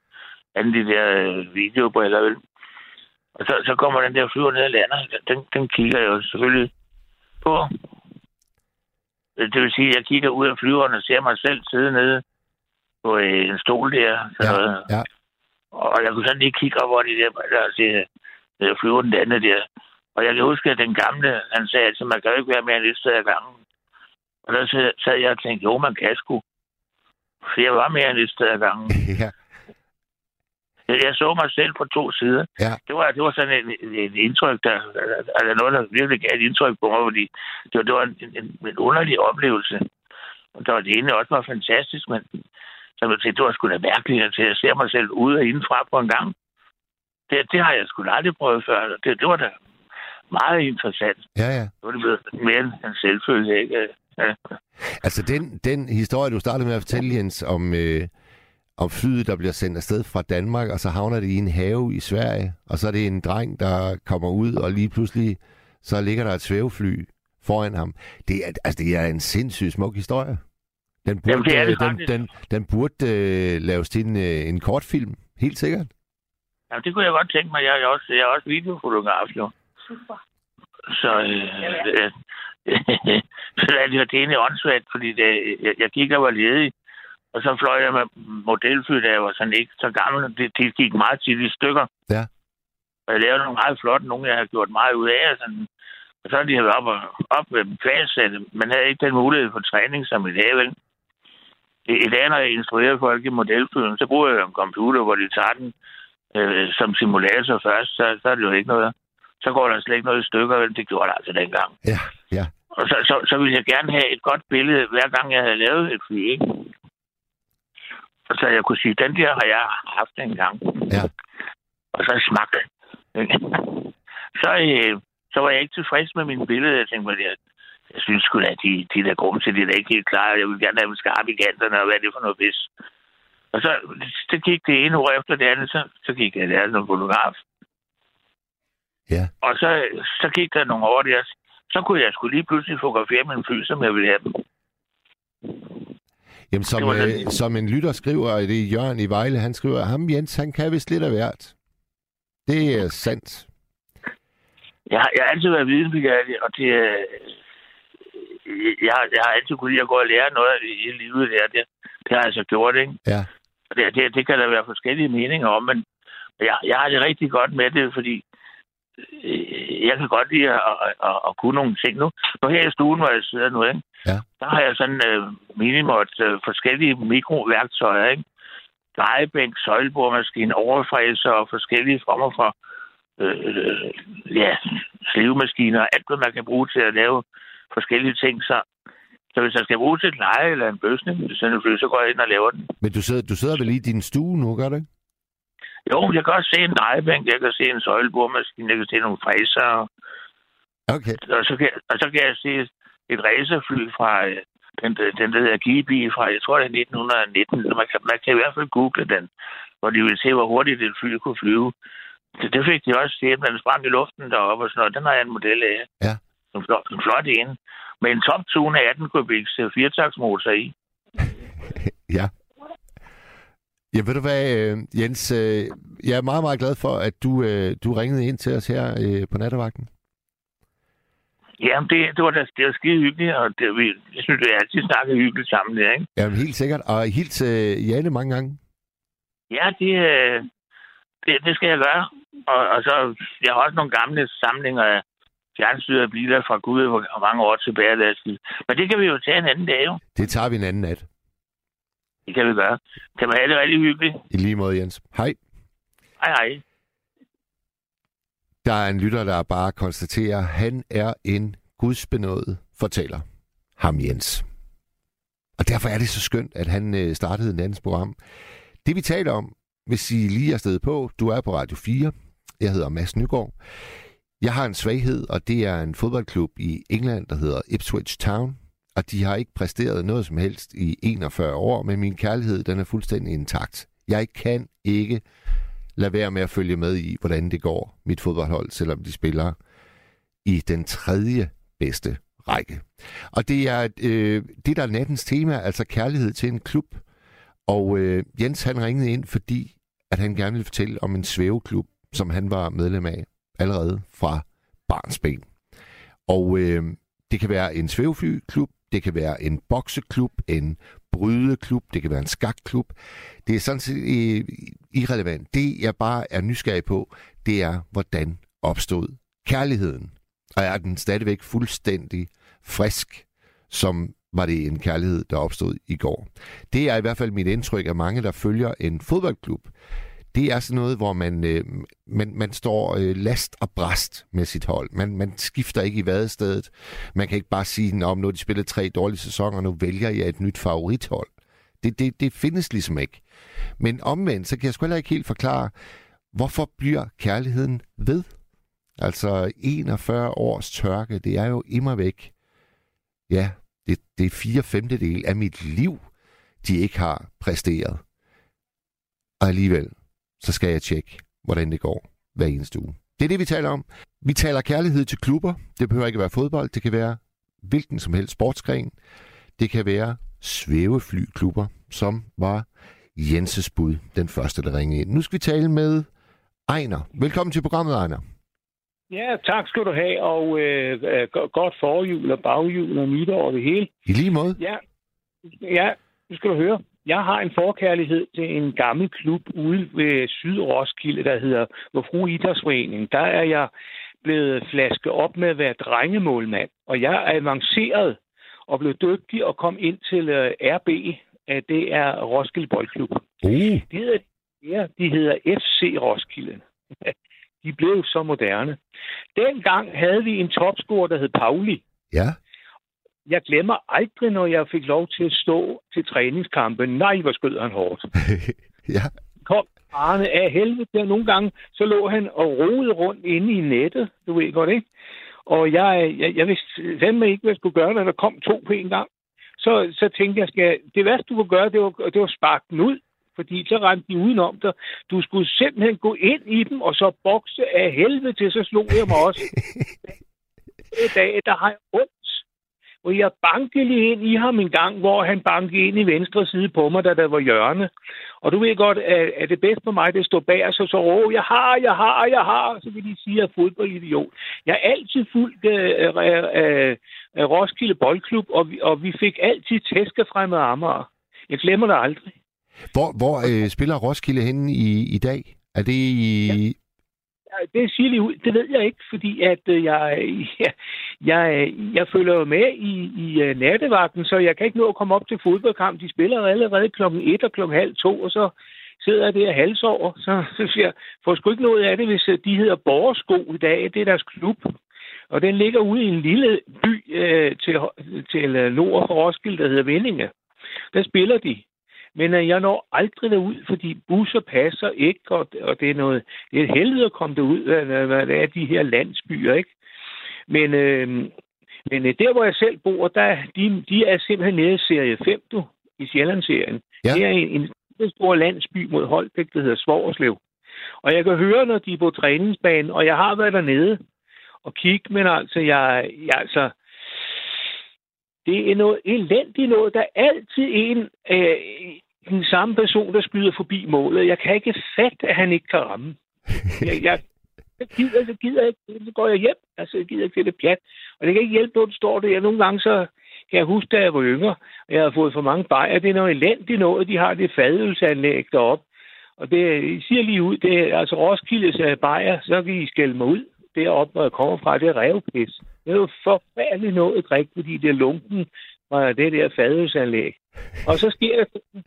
andet de der øh, videobriller, vel? Og så, så kommer den der flyver ned og lander. Den, den kigger jeg jo selvfølgelig på. Det vil sige, at jeg kigger ud af flyveren og ser mig selv sidde nede på øh, en stol der. Så, Ja, ja. Og jeg kunne sådan lige kigge op over de der briller og se øh, flyveren den andet der. Og jeg kan huske, at den gamle, han sagde, at man kan jo ikke være mere end et sted ad gangen. Og der sad jeg og tænkte, jo, man kan sgu. For jeg var mere end et sted ad gangen. ja. Jeg, jeg så mig selv på to sider. Ja. Det var, det var sådan et, et, indtryk, der, eller noget, der virkelig gav et indtryk på mig, fordi det var, det var en, en, en underlig oplevelse. Og der var det ene også var fantastisk, men så jeg tænkte, det var sgu da mærkeligt, at jeg ser mig selv ude og indenfra på en gang. Det, det har jeg sgu aldrig prøvet før. Det, det var da meget interessant. Ja, ja. Det var det blevet mere end en selvfølge, ikke? Ja. Altså, den, den historie, du startede med at fortælle, Jens, om, øh, om flyet, der bliver sendt afsted fra Danmark, og så havner det i en have i Sverige, og så er det en dreng, der kommer ud, og lige pludselig, så ligger der et svævefly foran ham. Det er, altså, det er en sindssygt smuk historie. Den burde, Jamen, det er det øh, den, den, den burde øh, laves til en, øh, en kortfilm, helt sikkert. ja, det kunne jeg godt tænke mig. Jeg er også, jeg er også videofotograf, jo. Super. Så øh, øh, så er det jo det ene åndssvagt, fordi det, jeg, jeg gik og var ledig, og så fløj jeg med modelfly, da jeg var sådan ikke så gammel. Det, de gik meget tit i stykker. Ja. Og jeg lavede nogle meget flotte, nogle jeg har gjort meget ud af. Sådan. Og så har de været op, og, op med dem kvalsætte. Man havde ikke den mulighed for træning, som i dag, vel? I, i dag, når jeg instruerer folk i modelflyven, så bruger jeg en computer, hvor de tager den øh, som simulator først, så, så er det jo ikke noget. Så går der slet ikke noget i stykker, vel? Det gjorde der altså dengang. Ja, ja. Og så, så, så ville jeg gerne have et godt billede, hver gang jeg havde lavet et fly, ikke? Og så jeg kunne sige, den der har jeg haft en gang. Ja. Og så ikke? så, øh, så var jeg ikke tilfreds med mine billeder. Jeg tænkte jeg, jeg synes sgu da, at de, de der grund til, de er ikke helt klare. Jeg vil gerne have dem skarpe i kanterne, og hvad er det for noget pis? Og så, så gik det ene år efter det andet, så, så gik jeg der som fotograf. Ja. Og så, så gik der nogle år der, så kunne jeg skulle lige pludselig fotografere min fly, som jeg ville have dem. Jamen, som, øh, som en lytter skriver, det er Jørgen i Vejle, han skriver, ham Jens, han kan vist lidt af hvert. Det er sandt. Jeg, har- jeg har altid været videnbegærlig, og det, øh, jeg, har- jeg har altid kunne lide at gå og lære noget i livet der. Det, det har jeg så gjort, ikke? Ja. Og Det, det, det kan der være forskellige meninger om, men jeg, jeg har det rigtig godt med det, fordi øh, jeg kan godt lide at, at, at, at kunne nogle ting. Nu, nu her i stuen, hvor jeg sidder nu, ikke? Ja. der har jeg sådan øh, minimot øh, forskellige mikroværktøjer, ikke? Drejebænk, søjlebordmaskine, overfræser og forskellige former for øh, øh, ja, slivemaskiner, alt hvad man kan bruge til at lave forskellige ting. Så, så hvis jeg skal bruge til et leje eller en bøsning, så går jeg ind og laver den. Men du sidder, du sidder vel i din stue nu, gør du ikke? Jo, jeg kan også se en drejebænk, jeg kan se en søjlebordmaskine, jeg kan se nogle fræser, og, Okay. og, så, kan, og så kan jeg se et racerfly fra øh, den, den der hedder Gibi fra, jeg tror det er 1919. Man kan, man kan i hvert fald google den, hvor de vil se, hvor hurtigt et fly kunne flyve. Det, det fik de også set, men den sprang i luften deroppe og sådan noget. Den har jeg en model af. Ja. En flot, en flot en. Med en top tune af 18 kubiks øh, firetaktsmotor i. Ja. Ja, ved du hvad, øh, Jens, øh, jeg er meget, meget glad for, at du, øh, du ringede ind til os her på nattevagten. Jamen, det, det var da det var skide hyggeligt, og det, vi, jeg synes, vi altid snakker hyggeligt sammen der, ikke? Jamen, helt sikkert. Og hils øh, Janne mange gange. Ja, det, det, det skal jeg gøre. Og, og så, jeg har også nogle gamle samlinger af fjernstyrede biler fra Gud, hvor mange år tilbage der er. Men det kan vi jo tage en anden dag, jo. Det tager vi en anden nat. Det kan vi gøre. Kan man have det rigtig hyggeligt? I lige måde, Jens. Hej. Hej, hej. Der er en lytter, der bare konstaterer, at han er en gudsbenået fortæller. ham Jens. Og derfor er det så skønt, at han øh, startede en andens program. Det vi taler om, hvis I lige er stedet på, du er på Radio 4. Jeg hedder Mads Nygaard. Jeg har en svaghed, og det er en fodboldklub i England, der hedder Ipswich Town. Og de har ikke præsteret noget som helst i 41 år, men min kærlighed, den er fuldstændig intakt. Jeg kan ikke lade være med at følge med i, hvordan det går mit fodboldhold, selvom de spiller i den tredje bedste række. Og det er øh, det, der er nattens tema, altså kærlighed til en klub. Og øh, Jens han ringede ind, fordi at han gerne ville fortælle om en svæveklub, som han var medlem af allerede fra barnsben. Og øh, det kan være en svæveflyklub, det kan være en bokseklub, en brydeklub, det kan være en skakklub. Det er sådan set øh, irrelevant. Det, jeg bare er nysgerrig på, det er, hvordan opstod kærligheden. Og er den stadigvæk fuldstændig frisk, som var det en kærlighed, der opstod i går. Det er i hvert fald mit indtryk af mange, der følger en fodboldklub. Det er sådan noget, hvor man, øh, man, man står øh, last og bræst med sit hold. Man, man skifter ikke i vadestedet. Man kan ikke bare sige, om nu de spillet tre dårlige sæsoner, nu vælger jeg et nyt favorithold. Det, det, det findes ligesom ikke. Men omvendt, så kan jeg sgu heller ikke helt forklare, hvorfor bliver kærligheden ved? Altså 41 års tørke, det er jo immer væk. Ja, det, det er fire femtedel af mit liv, de ikke har præsteret. Og alligevel, så skal jeg tjekke, hvordan det går hver eneste uge. Det er det, vi taler om. Vi taler kærlighed til klubber. Det behøver ikke være fodbold. Det kan være hvilken som helst sportsgren. Det kan være svæveflyklubber, som var Jenses bud, den første, der ringede ind. Nu skal vi tale med Ejner. Velkommen til programmet, Ejner. Ja, tak skal du have, og øh, øh godt forhjul og baghjul og nytår og det hele. I lige måde. Ja, ja, nu skal du høre. Jeg har en forkærlighed til en gammel klub ude ved Sydroskilde, der hedder Vor Idrætsforening. Der er jeg blevet flasket op med at være drengemålmand, og jeg er avanceret og blev dygtig og kom ind til øh, RB. Det er Roskilde Boldklub. Uh. De hedder, ja, de hedder FC Roskilde. de blev så moderne. Dengang havde vi en topscorer, der hed Pauli. Ja. Jeg glemmer aldrig, når jeg fik lov til at stå til træningskampen. Nej, hvor skød han hårdt. ja. Kom Arne af helvede. Nogle gange, så lå han og rodede rundt inde i nettet. Du ved godt, ikke? Og jeg, jeg, jeg vidste fandme ikke, hvad jeg skulle gøre, når der kom to på en gang. Så, så tænkte jeg, skal, det værste, du kunne gøre, det var, det var sparke den ud. Fordi så rendte de udenom dig. Du skulle simpelthen gå ind i dem, og så bokse af helvede til, så slog jeg mig også. I dag, der har jeg ondt og jeg bankede lige ind i ham en gang, hvor han bankede ind i venstre side på mig, da der var hjørne. Og du ved godt, at, at det bedste for mig, det står bag så så råb, jeg har, jeg har, jeg har, så vil de sige, at jeg er fodboldidiot. Jeg er altid fuldt af, af, af Roskilde Boldklub, og vi, og vi fik altid tæske fremme af Amager. Jeg glemmer det aldrig. Hvor, hvor øh, spiller Roskilde henne i, i dag? Er det i, ja det siger lige ud. Det ved jeg ikke, fordi at øh, jeg, jeg, jeg, jeg følger jo med i, i øh, nattevagten, så jeg kan ikke nå at komme op til fodboldkamp. De spiller allerede klokken 1 og klokken halv to, og så sidder jeg der halsover. Så, så siger jeg, får sgu ikke noget af det, hvis de hedder Borgersko i dag. Det er deres klub. Og den ligger ude i en lille by øh, til, til nord for Roskilde, der hedder Vindinge. Der spiller de. Men øh, jeg når aldrig derud, fordi busser passer ikke, og, og det er noget, det er et helvede at komme derud, hvad, hvad det er de her landsbyer, ikke? Men, øh, men øh, der, hvor jeg selv bor, der, de, de er simpelthen nede i serie 5, du, i Sjællandsserien. Ja. Det er en, en stor landsby mod Holbæk, der hedder Svorslev. Og jeg kan høre, når de er på træningsbanen, og jeg har været dernede og kigge, men altså, jeg, jeg, altså, det er noget elendigt noget. Der er altid en, øh, den samme person, der skyder forbi målet. Jeg kan ikke fatte, at han ikke kan ramme. Jeg, jeg, jeg gider, jeg gider ikke. Så går jeg hjem. Altså, jeg gider ikke det pjat. Og det kan ikke hjælpe, når du står der. Nogle gange så kan jeg huske, da jeg var yngre, og jeg havde fået for mange bajer. Det er noget elendigt noget, de har det fadølsanlæg deroppe. Og det jeg siger lige ud, det er altså Roskildes øh, bajer, så kan I skælde mig ud deroppe, hvor jeg kommer fra, det er revpis. Det er jo forfærdeligt noget at drikke, fordi det er lunken fra det der fadhusanlæg. Og så sker det,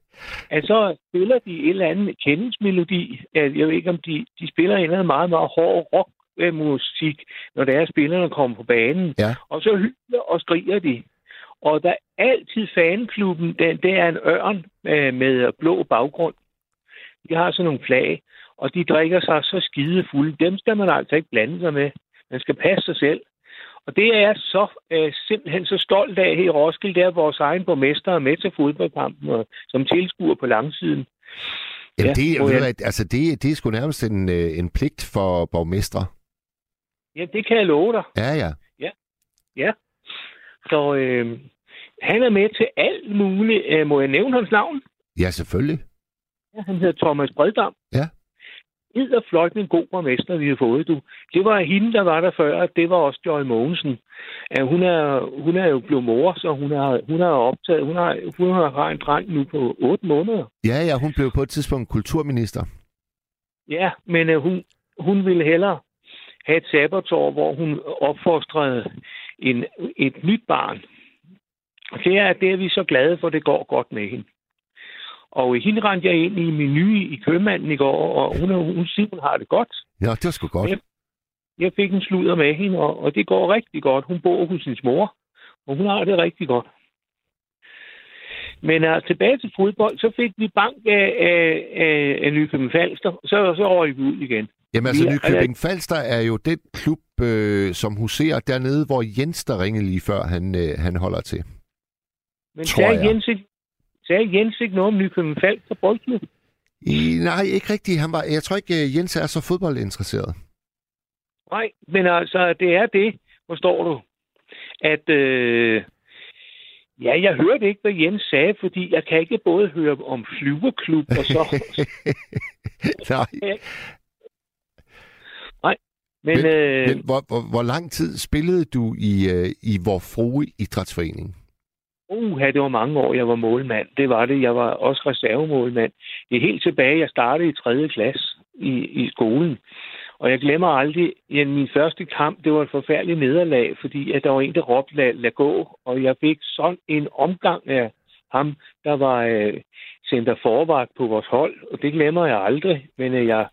at så spiller de en eller anden kendelsmelodi. Jeg ved ikke, om de, de spiller en eller anden meget, meget hård rock musik, når det er, spillerne kommer på banen. Ja. Og så hylder og skriger de. Og der er altid fanklubben, den, det er en ørn øh, med blå baggrund. De har sådan nogle flag, og de drikker sig så skide fulde. Dem skal man altså ikke blande sig med. Man skal passe sig selv. Og det er jeg så øh, simpelthen så stolt af her i Roskilde, der vores egen borgmester er med til fodboldkampen, og, som tilskuer på langsiden. Jamen, Ja, det, ved jeg- hvad, altså det, det er sgu nærmest en, øh, en pligt for borgmestre. Ja, det kan jeg love dig. Ja, ja. Så øh, han er med til alt muligt. Øh, må jeg nævne hans navn? Ja, selvfølgelig. Ja, han hedder Thomas Breddam. Ja. Og fløjt en god borgmester, vi har fået, du. Det var hende, der var der før. Det var også Joy Mogensen. Ja, hun, er, hun er jo blevet mor, så hun har, hun har optaget... Hun har, hun har en dreng nu på 8 måneder. Ja, ja, hun blev på et tidspunkt kulturminister. Ja, men øh, hun, hun ville hellere have et sabbatår, hvor hun opfostrede en, et nyt barn. Og det er, det er vi så glade for, det går godt med hende. Og hende rendte jeg ind i menu i købmanden i går, og hun, hun siger, hun har det godt. Ja, det var sgu godt. Ja. Jeg fik en sludder med hende, og, og det går rigtig godt. Hun bor hos sin mor, og hun har det rigtig godt. Men uh, tilbage til fodbold, så fik vi bank af, af, af, af Nykøbing Falster, så, så røg vi ud igen. Jamen altså, Nykøbing Falster er jo den klub, øh, som huserer dernede, hvor Jens der ringede lige før, han, øh, han holder til. Men Tror sagde jeg. Jens, sagde Jens ikke noget om Nykøbing Falster Boldklub? I, nej, ikke rigtigt. Han var, jeg tror ikke, øh, Jens er så fodboldinteresseret. Nej, men altså, det er det, forstår du, at øh, ja, jeg hørte ikke, hvad Jens sagde, fordi jeg kan ikke både høre om flyverklub og så... nej, Men, Men- øh, men hvor, hvor, hvor lang tid spillede du i, øh, i Vor Frue Idrætsforening? Uha, det var mange år, jeg var målmand. Det var det. Jeg var også reservemålmand. Det er helt tilbage, jeg startede i 3. klasse i, i skolen. Og jeg glemmer aldrig, at min første kamp, det var et forfærdeligt nederlag, fordi at der var en, der råbte, lad, lad gå. Og jeg fik sådan en omgang af ham, der var øh, center forvagt på vores hold. Og det glemmer jeg aldrig. Men øh, jeg,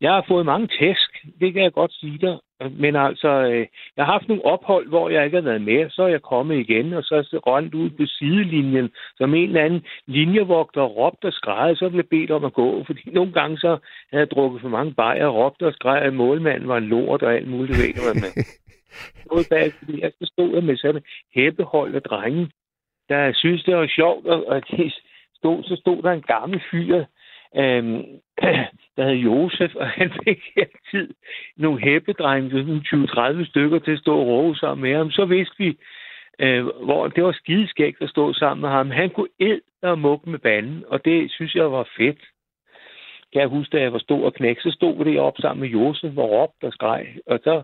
jeg har fået mange tæsk, det kan jeg godt sige dig. Men altså, øh, jeg har haft nogle ophold, hvor jeg ikke har været med. Så er jeg kommet igen, og så er jeg rønt ud på sidelinjen, som en eller anden linjevogter råbte og skreg, så blev jeg bedt om at gå. Fordi nogle gange så havde jeg drukket for mange bajer, råbte og skreg, at målmanden var en lort og alt muligt. Ved, hvad man. Noget bag, fordi jeg så stod jeg med sådan hæppehold af drenge, der synes, det var sjovt, og, og de stod, så stod der en gammel fyr, øhm, der hed Josef, og han fik altid nogle hæppedrenge, sådan 20-30 stykker til at stå og råbe sammen med ham. Så vidste vi, øh, hvor det var skideskægt at stå sammen med ham. Han kunne æd og mukke med banden, og det synes jeg var fedt. Kan jeg huske, da jeg var stor og knæk, så stod vi deroppe sammen med Josef og råbte og skreg. Og så,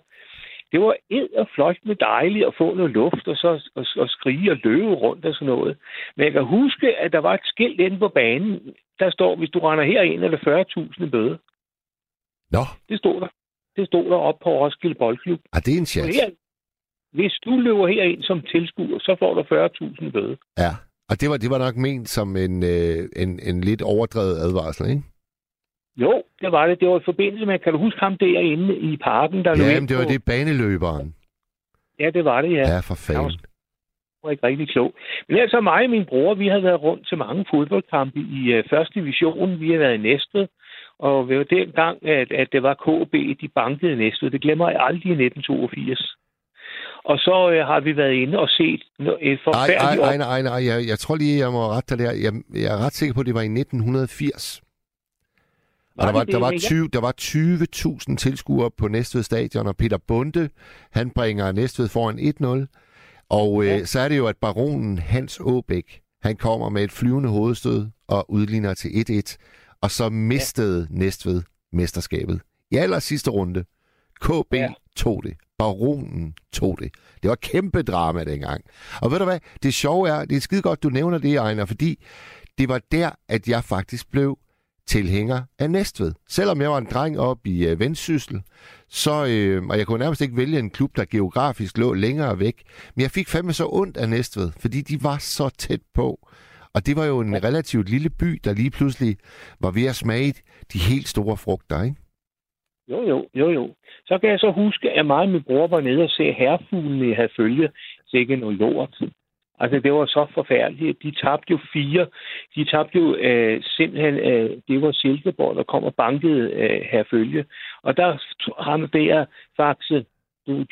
det var ed og flot med dejligt at få noget luft, og så og, og skrige og løbe rundt og sådan noget. Men jeg kan huske, at der var et skilt inde på banen, der står, hvis du render herind, er det 40.000 i bøde. Nå, Det stod der. Det stod der op på Roskilde Boldklub. ah, det er en chat. her, hvis du løber herind som tilskuer, så får du 40.000 i bøde. Ja, og det var, det var nok ment som en, øh, en, en lidt overdrevet advarsel, ikke? Jo, det var det. Det var i forbindelse med, kan du huske ham derinde i parken, der Ja, men det var på- det baneløberen. Ja, det var det, ja. Ja, for fanden. var ikke rigtig klog. Men altså mig og min bror, vi har været rundt til mange fodboldkampe i uh, første division. Vi har været i Næstved, og det var dengang, at, at det var KB, de bankede Næstved. Det glemmer jeg aldrig i 1982. Og så uh, har vi været inde og set et Nej, nej, forfærdeligt nej, nej, nej. Jeg, jeg tror lige, jeg må rette dig der. Jeg, jeg er ret sikker på, at det var i 1980. Og der var, der, var det? 20, der var 20.000 tilskuere på Næstved Stadion, og Peter Bunde, han bringer Næstved foran 1-0. Og øh, så er det jo, at baronen Hans Åbæk, han kommer med et flyvende hovedstød og udligner til 1-1. Og så mistede ja. Næstved mesterskabet. I aller sidste runde. KB. Ja. tog det. Baronen tog det. Det var kæmpe drama dengang. Og ved du hvad? Det sjove er, det er skide godt, du nævner det, Ejner, fordi det var der, at jeg faktisk blev tilhænger af Næstved. Selvom jeg var en dreng op i øh, Vendsyssel, så, øh, og jeg kunne nærmest ikke vælge en klub, der geografisk lå længere væk, men jeg fik fandme så ondt af Næstved, fordi de var så tæt på. Og det var jo en relativt lille by, der lige pludselig var ved at smage de helt store frugter, ikke? Jo, jo, jo, jo. Så kan jeg så huske, at mig og min bror var nede og se herrefuglene i Herfølge. Sikke noget lort. Altså, det var så forfærdeligt. De tabte jo fire. De tabte jo øh, simpelthen, øh, det var Silkeborg, der kom og bankede øh, herfølge. Og der ham der Faxe,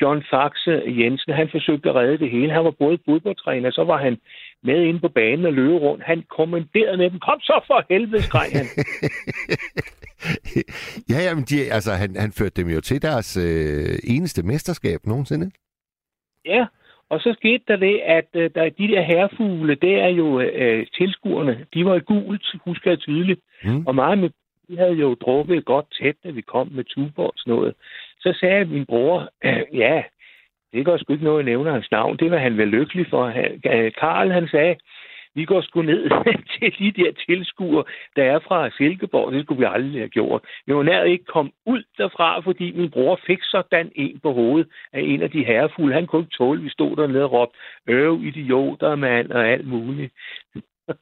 John Faxe Jensen, han forsøgte at redde det hele. Han var både fodboldtræner, så var han med inde på banen og løbe rundt. Han kommanderede med dem. Kom så for helvede, skreg han. ja, jamen, de, altså, han, han førte dem jo til deres øh, eneste mesterskab nogensinde. Ja, og så skete der det, at øh, der, de der herrefugle, det er jo øh, tilskuerne. De var i gult, husker jeg tydeligt. Mm. Og meget med, de havde jo drukket godt tæt, da vi kom med Tuborg og sådan noget. Så sagde min bror, øh, ja, det går sgu ikke noget at nævne hans navn. Det var han vel lykkelig for. Øh, Karl, han sagde, vi går sgu ned til de der tilskuere, der er fra Silkeborg. Det skulle vi aldrig have gjort. Vi var nær ikke komme ud derfra, fordi min bror fik sådan en på hovedet af en af de herrefulde. Han kunne ikke tåle, vi stod dernede og råbte, øv, idioter, mand, og alt muligt.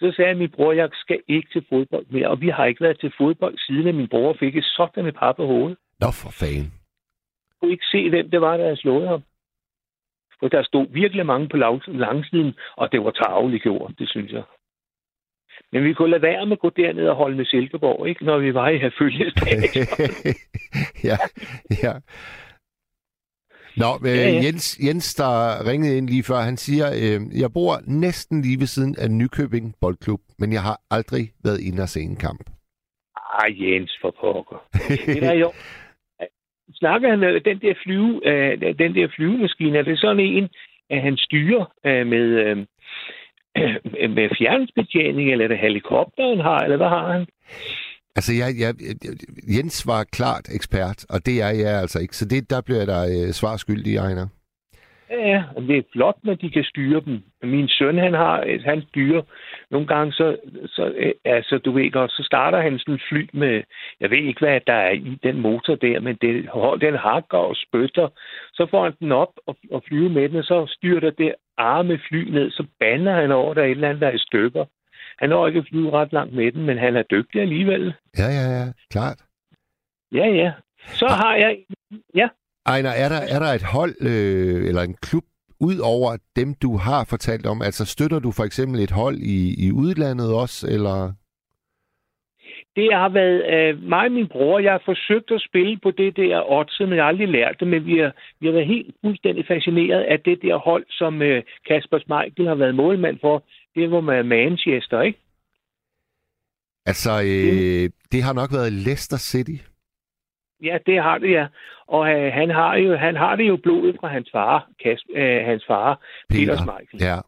Så sagde min bror, jeg skal ikke til fodbold mere, og vi har ikke været til fodbold, siden at min bror fik et sådan et par på hovedet. Nå for fanden. Jeg kunne ikke se, hvem det var, der havde slået ham. For der stod virkelig mange på langsiden, og det var tageligt gjort, det synes jeg. Men vi kunne lade være med at gå derned og holde med Silkeborg, ikke? når vi var i her følgesdag. ja, ja. Nå, øh, ja, ja. Jens, Jens, der ringede ind lige før, han siger, øh, jeg bor næsten lige ved siden af Nykøbing Boldklub, men jeg har aldrig været inde og se en kamp. Ej, Jens, for pokker. Det er jo, snakker han øh, den der flyve, øh, den der flyvemaskine, er det sådan en, at han styrer øh, med, øh, med fjernbetjening, eller er det helikopteren har, eller hvad har han? Altså, jeg, jeg, Jens var klart ekspert, og det er jeg altså ikke, så det, der bliver der øh, svar skyldig, Ejner. Ja, og det er flot, når de kan styre dem. Min søn, han har, han styrer nogle gange, så, så altså, du ved godt, så starter han sådan en fly med, jeg ved ikke, hvad der er i den motor der, men det, den hakker og spytter. Så får han den op og, og flyver med den, og så styrer der det arme fly ned, så bander han over, der er et eller andet, der er i stykker. Han når ikke at flyve ret langt med den, men han er dygtig alligevel. Ja, ja, ja, klart. Ja, ja. Så har jeg... Ja. Ejner, er der, er der et hold øh, eller en klub ud over dem, du har fortalt om? Altså støtter du for eksempel et hold i, i udlandet også, eller? Det har været øh, mig og min bror. Jeg har forsøgt at spille på det der odds, men jeg har aldrig lært det, men vi har, vi har været helt fuldstændig fascineret af det der hold, som øh, Kasper Schmeichel har været målmand for. Det var med Manchester, ikke? Altså, øh, det har nok været Leicester City. Ja, det har det, ja. Og øh, han, har jo, han har det jo blodet fra hans far, Kas, øh, hans far, Peter, Schmeichel. Ja.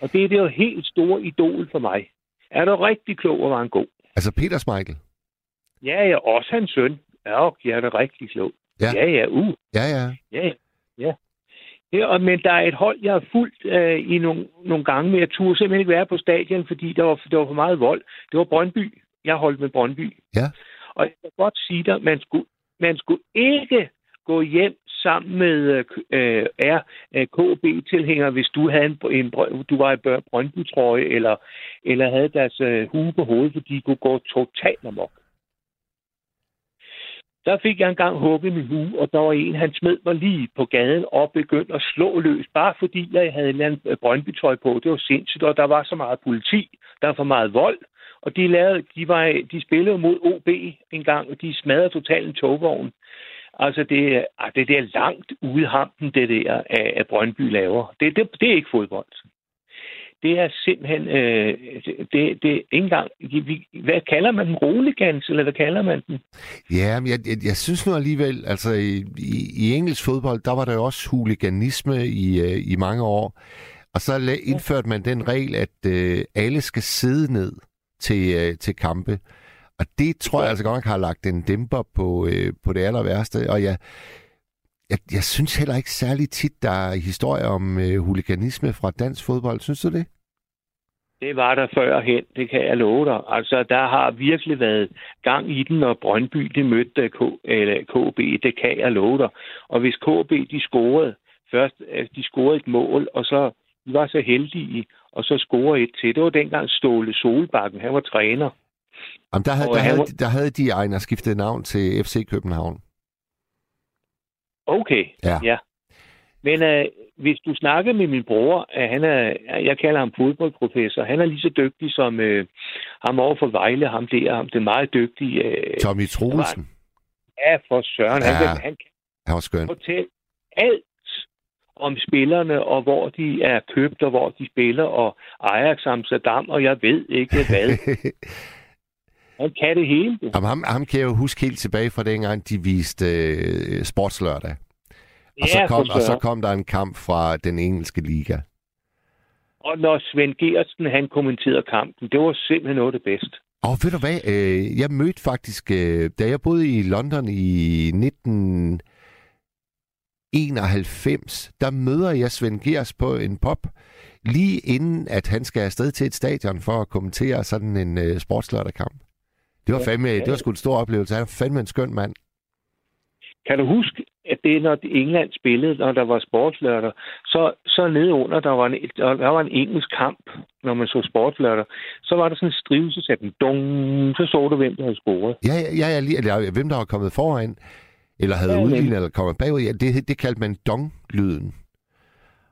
Og det er det jo helt store idol for mig. Er du rigtig klog, og var han god? Altså Peter Schmeichel? Ja, ja, også hans søn. Ja, jeg er da rigtig klog. Ja, ja, ja uh. Ja, ja. Ja, ja. ja og, men der er et hold, jeg har fulgt øh, i nogle, nogle gange, men jeg turde simpelthen ikke være på stadion, fordi der var, der var for meget vold. Det var Brøndby. Jeg holdt med Brøndby. Ja. Og jeg kan godt sige dig, man skulle, man skulle ikke gå hjem sammen med øh, øh RKB-tilhængere, hvis du havde en, en du var i Brøndby-trøje, eller, eller havde deres øh, hue på hovedet, fordi de kunne gå totalt amok. Der fik jeg engang hugget min hue, og der var en, han smed mig lige på gaden og begyndte at slå løs, bare fordi jeg havde en anden øh, Brøndby-trøje på. Det var sindssygt, og der var så meget politi, der var for meget vold, og de, lavede, de, var, de spillede mod OB en gang, og de smadrede totalt en togvogn. Altså, det, ah, det er langt ude hampen, det der, af, af Brøndby laver. Det, det, det er ikke fodbold. Det er simpelthen, øh, det, det er ikke engang, hvad kalder man den? Roligans, eller hvad kalder man den? Ja, men jeg, jeg, jeg synes nu alligevel, altså i, i, i engelsk fodbold, der var der jo også huliganisme i, øh, i mange år. Og så indførte man den regel, at øh, alle skal sidde ned til, øh, til kampe. Og det tror jeg altså godt nok har lagt en dæmper på, øh, på det aller værste. Og jeg, jeg, jeg synes heller ikke særlig tit, der er historier om øh, huliganisme fra dansk fodbold. Synes du det? Det var der førhen, det kan jeg love dig. Altså, der har virkelig været gang i den, når Brøndby de mødte øh, K, eller KB, det kan jeg love dig. Og hvis KB de scorede, først altså, de scorede et mål, og så de var så heldige, og så score et til. Det var dengang Ståle Solbakken, han var træner. Jamen, der, havde, der, havde, var... der havde de Ejner skiftet navn til FC København. Okay, ja. ja. Men øh, hvis du snakker med min bror, øh, han er, jeg kalder ham fodboldprofessor, han er lige så dygtig som øh, ham over for Vejle, ham der, ham den meget dygtige... Øh, Tommy Troelsen. ja, for søren, han, Ja. kan, han kan Han var skøn. fortælle alt om spillerne, og hvor de er købt, og hvor de spiller, og Ajax Amsterdam, og jeg ved ikke hvad. Han kan det hele. Jamen, ham, ham kan jeg jo huske helt tilbage fra dengang, de viste øh, sportslørdag. Og, så Ja, kom, for og så kom der en kamp fra den engelske liga. Og når Svend Gertsen, han kommenterede kampen, det var simpelthen noget af det bedste. Og ved du hvad, øh, jeg mødte faktisk, øh, da jeg boede i London i 1991, der møder jeg Svend Gers på en pop, lige inden at han skal afsted til et stadion for at kommentere sådan en øh, sportslørdagskamp. Det var fandme, det var sgu en stor oplevelse. Han var fandme en skøn mand. Kan du huske, at det, når England spillede, når der var sportslørdag, så, så nede under, der var, en, der var en engelsk kamp, når man så sportslørdag, så var der sådan en strive, så den, så så du, hvem der havde scoret. Ja, ja, ja, ja hvem der var kommet foran, eller havde Ja, udlignet, eller kommet bagud. Ja, det, det kaldte man dong-lyden.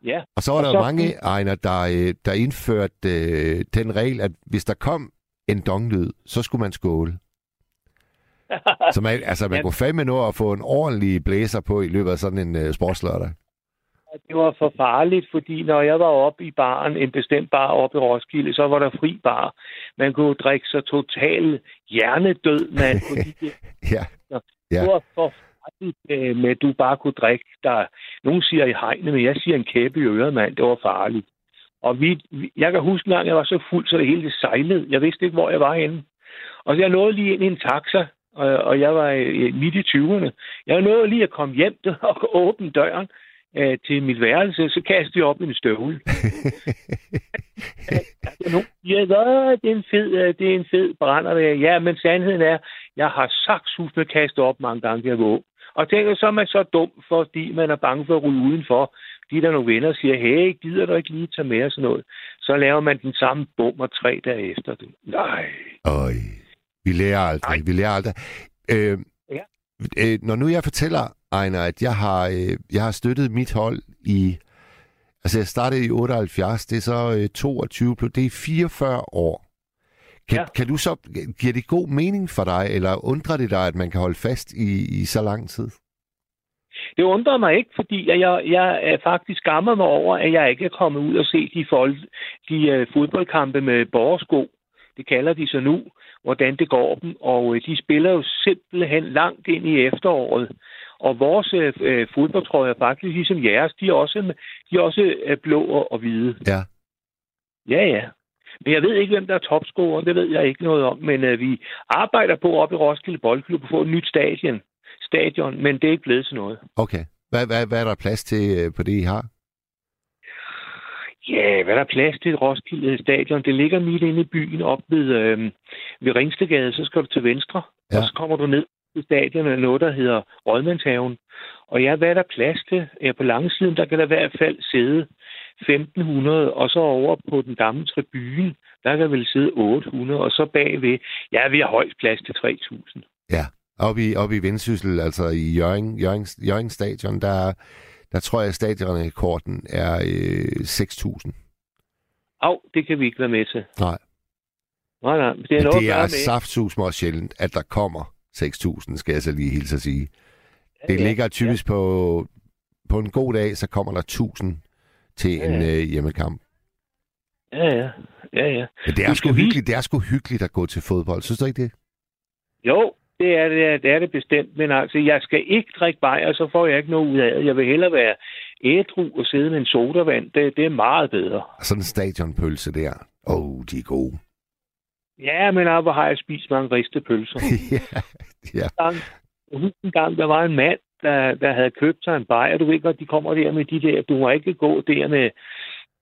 Ja, Og så var Og der så- mange egner, der, øh, der indførte øh, den regel, at hvis der kom en donglyd, så skulle man skåle. Så man, altså, man Ja. kunne fandme nå at få en ordentlig blæser på i løbet af sådan en øh, sportslørdag. det var for farligt, fordi når jeg var oppe i baren, en bestemt bar oppe i Roskilde, så var der fri bar. Man kunne drikke sig total hjernedød, mand, fordi det Ja, Ja. Det var forfærdeligt øh, med, at du bare kunne drikke. Der, nogen siger i hegnet, men jeg siger en kæbe i øret, mand. Det var farligt. Og vi, jeg kan huske gang, jeg var så fuld, så det hele det sejlede. Jeg vidste ikke, hvor jeg var henne. Og jeg nåede lige ind i en taxa, og, og jeg var øh, midt i 20'erne. Jeg nåede lige at komme hjem og åbne døren øh, til mit værelse, så kastede jeg op i en støvle. Der er nogen, der siger, "Nå, det er en fed, øh, det er en fed brænder. der." Ja, men sandheden er, jeg har sakssus med kastet op mange gange, jeg ung. Og tænker, så er man så dum, fordi man er bange for at ryge udenfor. De der er nogle venner, siger, hey, gider du ikke lige tage med og sådan noget? Så laver man den samme bummer tre dage efter. Det. Nej. Øj. Vi lærer aldrig. Nej. Vi lærer aldrig. Øh, Ja. øh, når nu jeg fortæller, Ejner, at jeg har, øh, jeg har støttet mit hold i... Altså, jeg startede i 78, det er så øh, 22, plus- det er 44 år. Kan, Ja. kan du så... Giver det god mening for dig, eller undrer det dig, at man kan holde fast i, i så lang tid? Det undrer mig ikke, fordi jeg, jeg, er faktisk skammer mig over, at jeg ikke er kommet ud og se de, folk, de uh, fodboldkampe med borgersko. Det kalder de så nu, hvordan det går dem. Og uh, de spiller jo simpelthen langt ind i efteråret. Og vores uh, fodboldtrøjer er faktisk ligesom jeres. De er også, de er også uh, blå og, og hvide. Ja. Ja, ja. Men jeg ved ikke, hvem der er topscorer. Det ved jeg ikke noget om. Men uh, vi arbejder på op i Roskilde Boldklub at få et nyt stadion. stadion. Men det er ikke blevet til noget. Okay. Hvad, hvad, hvad er der plads til øh, på det, I har? Ja, hvad er der plads til Roskilde Stadion? Det ligger midt inde i byen op ved, øh, ved Ringstegade. Så skal du til venstre, ja. og så kommer du ned til stadion af noget, der hedder Rådmandshaven. Og ja, hvad er der plads til? Ja, på langsiden, der kan der i hvert fald sidde 1500, og så over på den gamle tribune, der kan vel sidde 800, og så bagved, ja, vi har højst plads til 3000. Ja, oppe i, oppe i Vendsyssel, altså i Jørgen, Jørgen, Jørgen Stadion, der, der tror jeg, at stadionrekorden er øh, 6.000. Au, det kan vi ikke være med til. Nej. Nej, nej, det er noget det er saftsus også sjældent, at der kommer 6.000, skal jeg så lige hilse at sige. Ja, Det ja, ligger typisk på, på en god dag, så kommer der 1.000 til Ja, en ja. øh, hjemmekamp. Ja, ja. Ja, ja. Men det er sgu hyggeligt, det er sgu hyggeligt at gå til fodbold. Synes du ikke det? Jo, det er det, det er det bestemt, men altså, jeg skal ikke drikke bajer, så får jeg ikke noget ud af det. Jeg vil hellere være ædru og sidde med en sodavand. Det, det er meget bedre. Sådan en stadionpølse der. Åh, oh, de er gode. Ja, men hvor har jeg spist mange riste pølser. ja, ja. gang, en gang, der var en mand, der, der havde købt sig en bajer. Du ved godt, de kommer der med de der, du må ikke gå der med,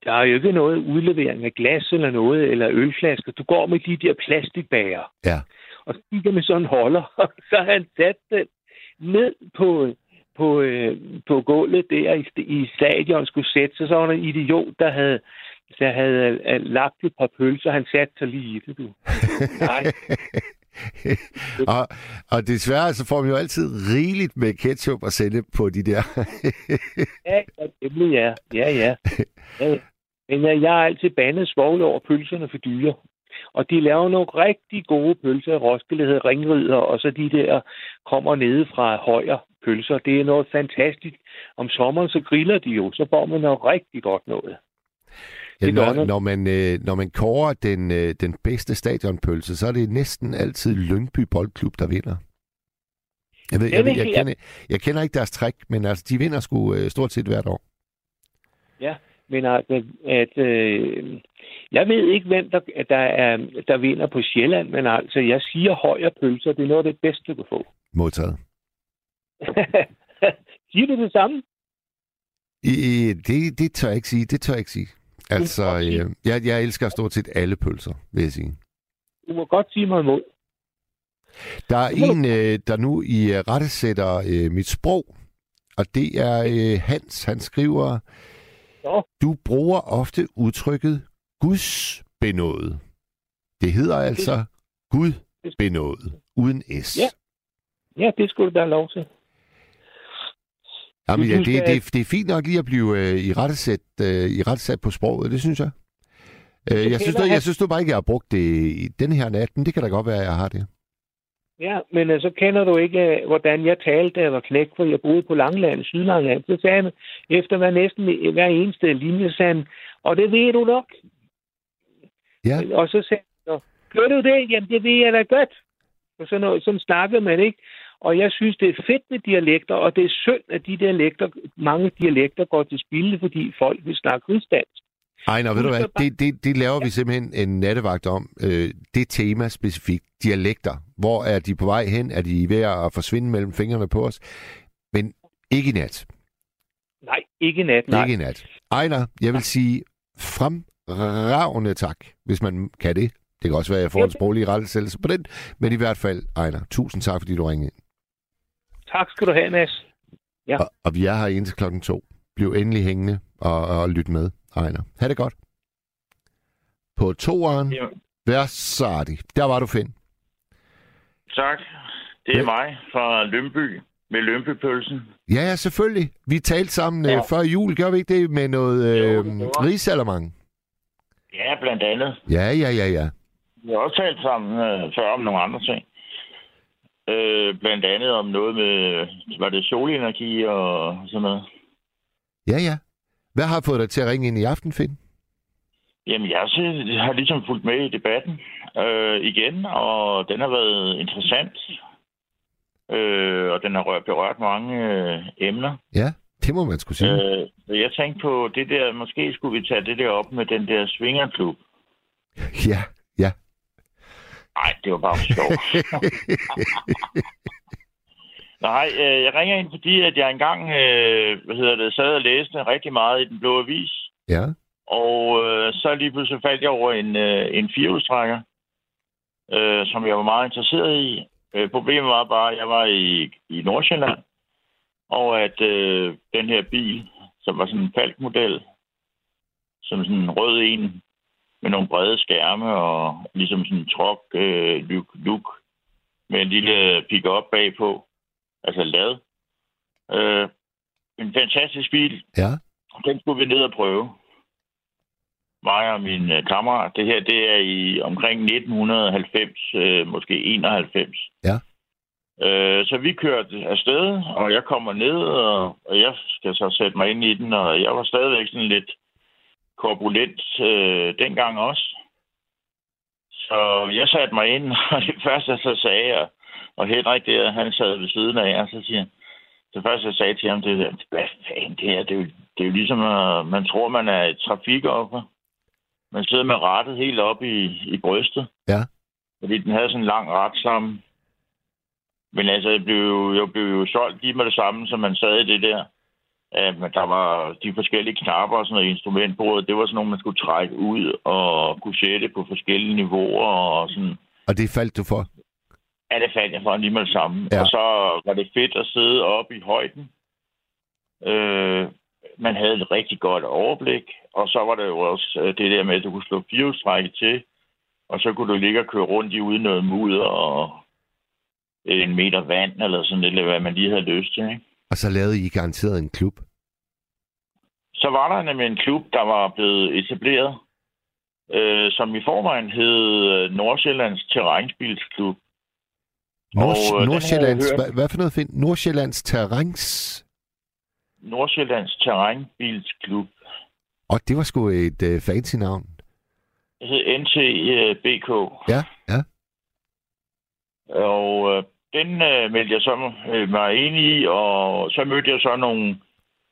der er jo ikke noget udlevering af glas eller noget, eller ølflasker. Du går med de der plastikbager. Ja. Og så kigger med sådan en holder, og så har han sat den ned på, på, øh, på gulvet der i, i stadion, skulle sætte sig. Så var der en idiot, der havde, der havde øh, lagt et par pølser. Han satte sig lige i det, du. Nej. og, og desværre så får man jo altid rigeligt med ketchup at sende på de der. Ja, ja, det bliver. Ja, ja. ja. Men øh, jeg har altid bandet svogle over pølserne for dyre. Og de laver nogle rigtig gode pølser i Roskilde, der hedder Ringrider, og så de der kommer nede fra højer pølser. Det er noget fantastisk. Om sommeren så griller de jo, så får man noget rigtig godt noget. Ja, Det når, når, man, øh, når man kårer den, øh, den bedste stadionpølse, så er det næsten altid Lyngby Boldklub, der vinder. Jeg, ved, jeg, ved, jeg, kender, jeg kender ikke deres trick, men altså, de vinder sgu øh, stort set hvert år. Men altså, at, øh, jeg ved ikke, hvem der, der, er, der vinder på Sjælland, men altså, jeg siger højer pølser, det er noget af det bedste, du kan få. Modtaget. siger du det samme? I, det, det tør jeg ikke sige. Det tør jeg ikke sige. Altså, øh, jeg, jeg elsker stort set alle pølser, vil jeg sige. Du må godt sige mig imod. Der er en, øh, der nu i øh, rettesætter øh, mit sprog, og det er øh, Hans. Han skriver, Nå. du bruger ofte udtrykket Guds benådet. Det hedder altså Gud benådet, uden S. Ja. Ja, det skulle du da have lov til. Jamen, ja, det, skal- det, det er fint nok lige at blive øh, i rettesæt, øh, i rettesæt på sproget, det synes jeg. Øh, jeg, synes, du, jeg synes du bare ikke, jeg har brugt det i den her nat, men det kan da godt være, at jeg har det. Ja, men øh, så kender du ikke, øh, hvordan jeg talte, da jeg var knæk, for jeg boede på Langland, Sydlangland. Så sagde han, efter hver næsten hver eneste linje, sagde han, og det ved du nok. Ja. Og så sagde han, "Nå, gør du det? Jamen, det ved jeg da godt. Og sådan, noget, sådan snakkede man ikke. Og jeg synes, det er fedt med dialekter, og det er synd, at de dialekter, mange dialekter går til spilde, fordi folk vil snakke rigsdansk. Ej, nå, ved du hvad, det, det, det laver vi simpelthen en nattevagt om. Øh, det tema specifikt, dialekter. Hvor er de på vej hen? Er de ved at forsvinde mellem fingrene på os? Men ikke i nat. Nej, ikke nat, nej. Ikke i nat. Ejner, jeg vil sige fremragende tak, hvis man kan det. Det kan også være, at jeg får en sproglig rettelsættelse på den. Men i hvert fald, Ejner, tusind tak, fordi du ringede ind. Tak skal du have, Mads. Ja. Og, og vi er her indtil klokken to. Bliv endelig hængende og, og lyt med, Ejner. Ha' det godt. På toeren, Ja. Versati. Der var du, Finn. Tak. Det er Ja. mig fra Lønby med Lønbypølsen. Ja, ja, selvfølgelig. Vi talte sammen ja. Ja. øh, før jul, gør vi ikke det? Med noget øh, rigsalermang. Ja, blandt andet. Ja, ja, ja, ja. Vi har også talt sammen øh, før om nogle andre ting. Øh, blandt andet om noget med, var det solenergi og sådan noget. Ja, ja. Hvad har fået dig til at ringe ind i aften, Finn? Jamen, jeg, har ligesom fulgt med i debatten øh, igen, og den har været interessant. Øh, og den har rørt, berørt mange øh, emner. Ja, det må man skulle sige. Øh. Jeg tænkte på det der, måske skulle vi tage det der op med den der svingerklub. Ja, ja. Nej, det var bare for sjov. Nej, øh, jeg ringer ind, fordi at jeg engang øh, hvad hedder det, sad og læste rigtig meget i Den Blå Avis. Ja, Og øh, så lige pludselig faldt jeg over en, øh, en firehjulstrækker, øh, som jeg var meget interesseret i. Øh, problemet var bare, at jeg var i, i Nordsjælland, og at øh, den her bil, som var sådan en Falk-model, som sådan en rød en, med nogle brede skærme og ligesom sådan en truck øh, look, look med en lille pick-up bagpå, altså lad. Øh, en fantastisk bil, ja. den skulle vi ned og prøve. Mig og min øh, kammerat. Det her, det er i omkring 1990, øh, måske 91. Ja. Øh, så vi kørte afsted, og jeg kommer ned, og, og jeg skal så sætte mig ind i den, og jeg var stadigvæk sådan lidt korpulent øh, dengang også. Så jeg satte mig ind, og det første, så sagde jeg, og Henrik der, han sad ved siden af, og så siger han, det første, jeg sagde til ham, det er, hvad fanden det er, det er jo, det er jo ligesom, at man tror, man er et trafikoffer. Man sidder med rattet helt op i, i brystet. Ja. Fordi den havde sådan en lang ret sammen. Men altså, jeg blev, jeg blev jo solgt lige med det samme, som man sad i det der. Uh, men der var de forskellige knapper og sådan noget instrumentbordet. Det var sådan nogle, man skulle trække ud og kunne sætte på forskellige niveauer og sådan. Og det faldt du for? Ja, det fandt jeg for lige med det samme. Ja. Og så var det fedt at sidde oppe i højden. Øh, man havde et rigtig godt overblik. Og så var det jo også øh, det der med, at du kunne slå firehjulstrækket til. Og så kunne du ligge og køre rundt i uden noget mudder og en meter vand, eller sådan lidt, eller hvad man lige havde lyst til. Ikke? Og så lavede I garanteret en klub. Så var der nemlig en klub, der var blevet etableret, øh, som i forvejen hed øh, Nordsjællands Terrænsbilsklub. Nord- Og, øh, Nordsjællands, hvad, hvad for noget find? Nordsjællands Terræns. Nordsjællands Terrænbilsklub. Og det var sgu et øh, fancy navn. Det hed NTBK. Ja, ja. Og øh, den øh, meldte jeg så øh, mig ind i, og så mødte jeg så nogle,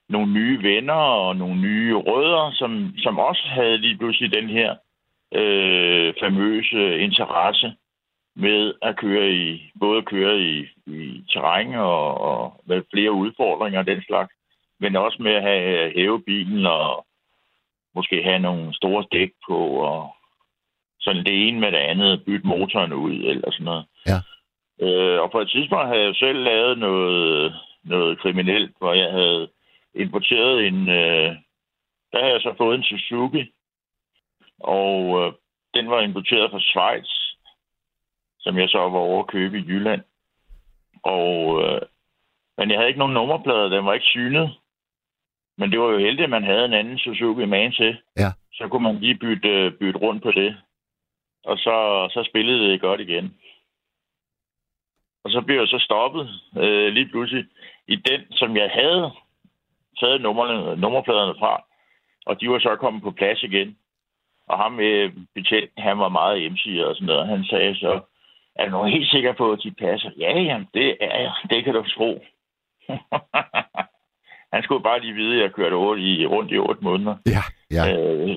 nogle nye venner og nogle nye rødder, som, som også havde lige pludselig den her øh, famøse interesse med at køre i, både at køre i, i terræn og, og med flere udfordringer og den slags, men også med at have hæve bilen og måske have nogle store dæk på og sådan det ene med det andet, bytte motoren ud eller sådan noget. Ja. Øh, og på et tidspunkt havde jeg selv lavet noget, noget kriminelt, hvor jeg havde importeret en... Øh, der havde jeg så fået en Suzuki, og øh, den var importeret fra Schweiz, som jeg så var over at købe i Jylland. Og, øh, men jeg havde ikke nogen nummerplader, den var ikke synet. Men det var jo heldigt, at man havde en anden Suzuki man til. Ja. Så kunne man lige bytte, bytte rundt på det. Og så, så spillede det godt igen. Og så blev jeg så stoppet øh, lige pludselig i den, som jeg havde taget numrene, nummerpladerne fra. Og de var så kommet på plads igen. Og ham med betjenten, han var meget hjemmesiger og sådan noget. Han sagde så, er du helt sikker på, at de passer? Ja, jamen, det er jeg. Det kan du tro. han skulle bare lige vide, at jeg kørte otte i, rundt i otte måneder. Ja, ja, Øh,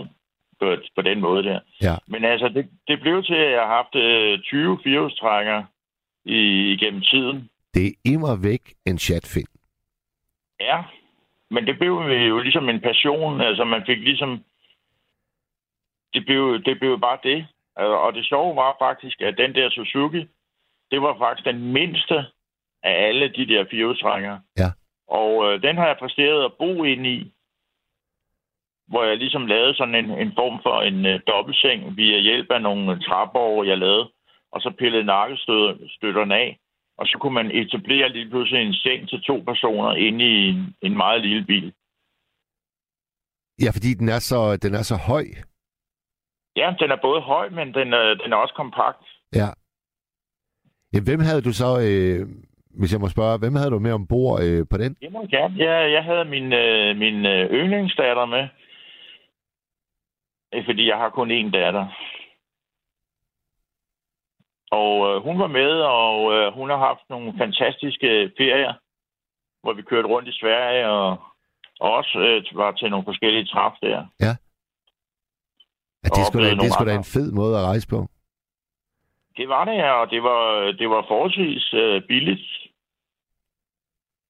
på, på den måde der. ja. Men altså, det, det blev til, at jeg har haft øh, 20 firehjulstrækker i, igennem tiden. Det er immer væk en chatfind. Ja, men det blev jo ligesom en passion. Altså, man fik ligesom... Det blev, det blev bare det. Altså, Og det sjove var faktisk, at den der Suzuki, det var faktisk den mindste af alle de der firehjulstrækker. Ja. Og øh, den har jeg præsteret at bo ind i, hvor jeg ligesom lavede sådan en, en form for en øh, dobbeltseng via hjælp af nogle trappeover, jeg lavede, og så pillede nakkestøtterne af. Og så kunne man etablere lige pludselig en seng til to personer inde i en, en meget lille bil. Ja, fordi den er så, den er så høj. Ja, den er både høj, men den er, den er også kompakt. Ja. ja hvem havde du så, øh, hvis jeg må spørge, hvem havde du med ombord øh, på den? Det må jeg gerne. Ja, jeg havde min, øh, min øh, yndlingsdatter med. Øh, Fordi jeg har kun én datter. Og øh, hun var med, og øh, hun har haft nogle fantastiske ferier, hvor vi kørte rundt i Sverige, og, og også øh, var til nogle forskellige træf der. Ja, det er sgu da, det sgu da en fed måde at rejse på. Det var det, ja, og det var, det var forholdsvis øh, billigt.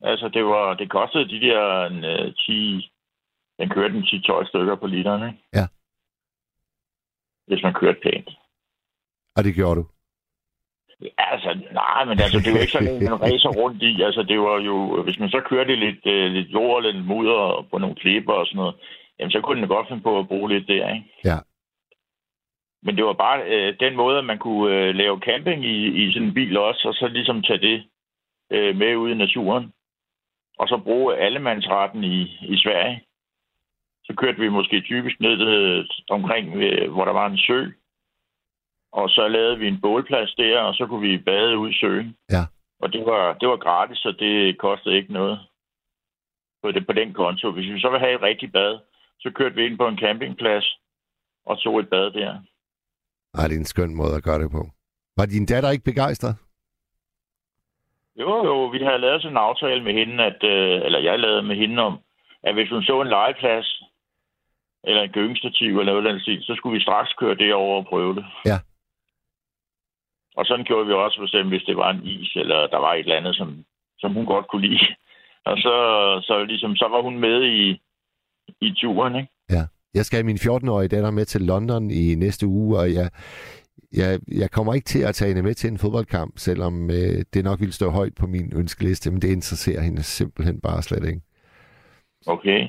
Altså, det, var, det kostede de der en, øh, 10... Den kørte en 10-12 stykker på literen, ikke? Ja. Hvis man kørte pænt. Og det gjorde du. Ja, altså, nej, men altså, det var ikke sådan, en, man racer rundt i. Altså, det var jo... Hvis man så kørte lidt, øh, lidt jord eller lidt mudder på nogle klipper og sådan noget, jamen, så kunne den godt finde på at bruge lidt der, ikke? Ja. Men det var bare øh, den måde, at man kunne øh, lave camping i, i sådan en bil også, og så ligesom tage det øh, med ud i naturen. Og så bruge allemandsretten i, i Sverige. Så kørte vi måske typisk ned øh, omkring, øh, hvor der var en sø. Og så lavede vi en bålplads der, og så kunne vi bade ud i søen. Ja. Og det var, det var gratis, så det kostede ikke noget på, det, på den konto. Hvis vi så vil have et rigtigt bad, så kørte vi ind på en campingplads og tog et bad der. Ej, det er en skøn måde at gøre det på. Var din datter ikke begejstret? Jo, jo, vi havde lavet sådan en aftale med hende, at, øh, eller jeg lavede med hende om, at hvis hun så en legeplads, eller en gyngestativ eller noget andet så skulle vi straks køre det over og prøve det. Ja. Og sådan gjorde vi også, for eksempel, hvis det var en is, eller der var et eller andet, som, som hun godt kunne lide. Og så, så, ligesom, så var hun med i, i turen, ikke? Jeg skal have min 14-årige datter med til London i næste uge, og jeg, jeg, jeg kommer ikke til at tage hende med til en fodboldkamp, selvom øh, det nok ville stå højt på min ønskeliste, men det interesserer hende simpelthen bare slet ikke. Okay.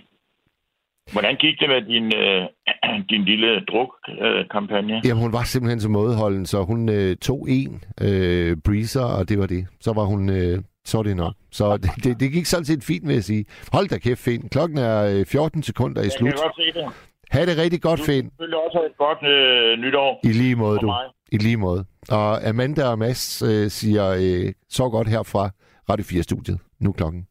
Hvordan gik det med din, øh, din lille druk-kampagne? Jamen, hun var simpelthen så mådeholden, så hun øh, tog en øh, breezer, og det var det. Så var hun... Øh, så er det nok. Så det, det, det gik sådan set fint, vil jeg sige. Hold da kæft, Finn. Klokken er øh, 14 sekunder i Jeg slut. kan godt se det. Ha' det rigtig godt, Du Finn. selvfølgelig også have et godt øh, nytår I lige måde, du. I lige måde. Og Amanda og Mads øh, siger, øh, så godt her fra Radio 4-studiet. Nu klokken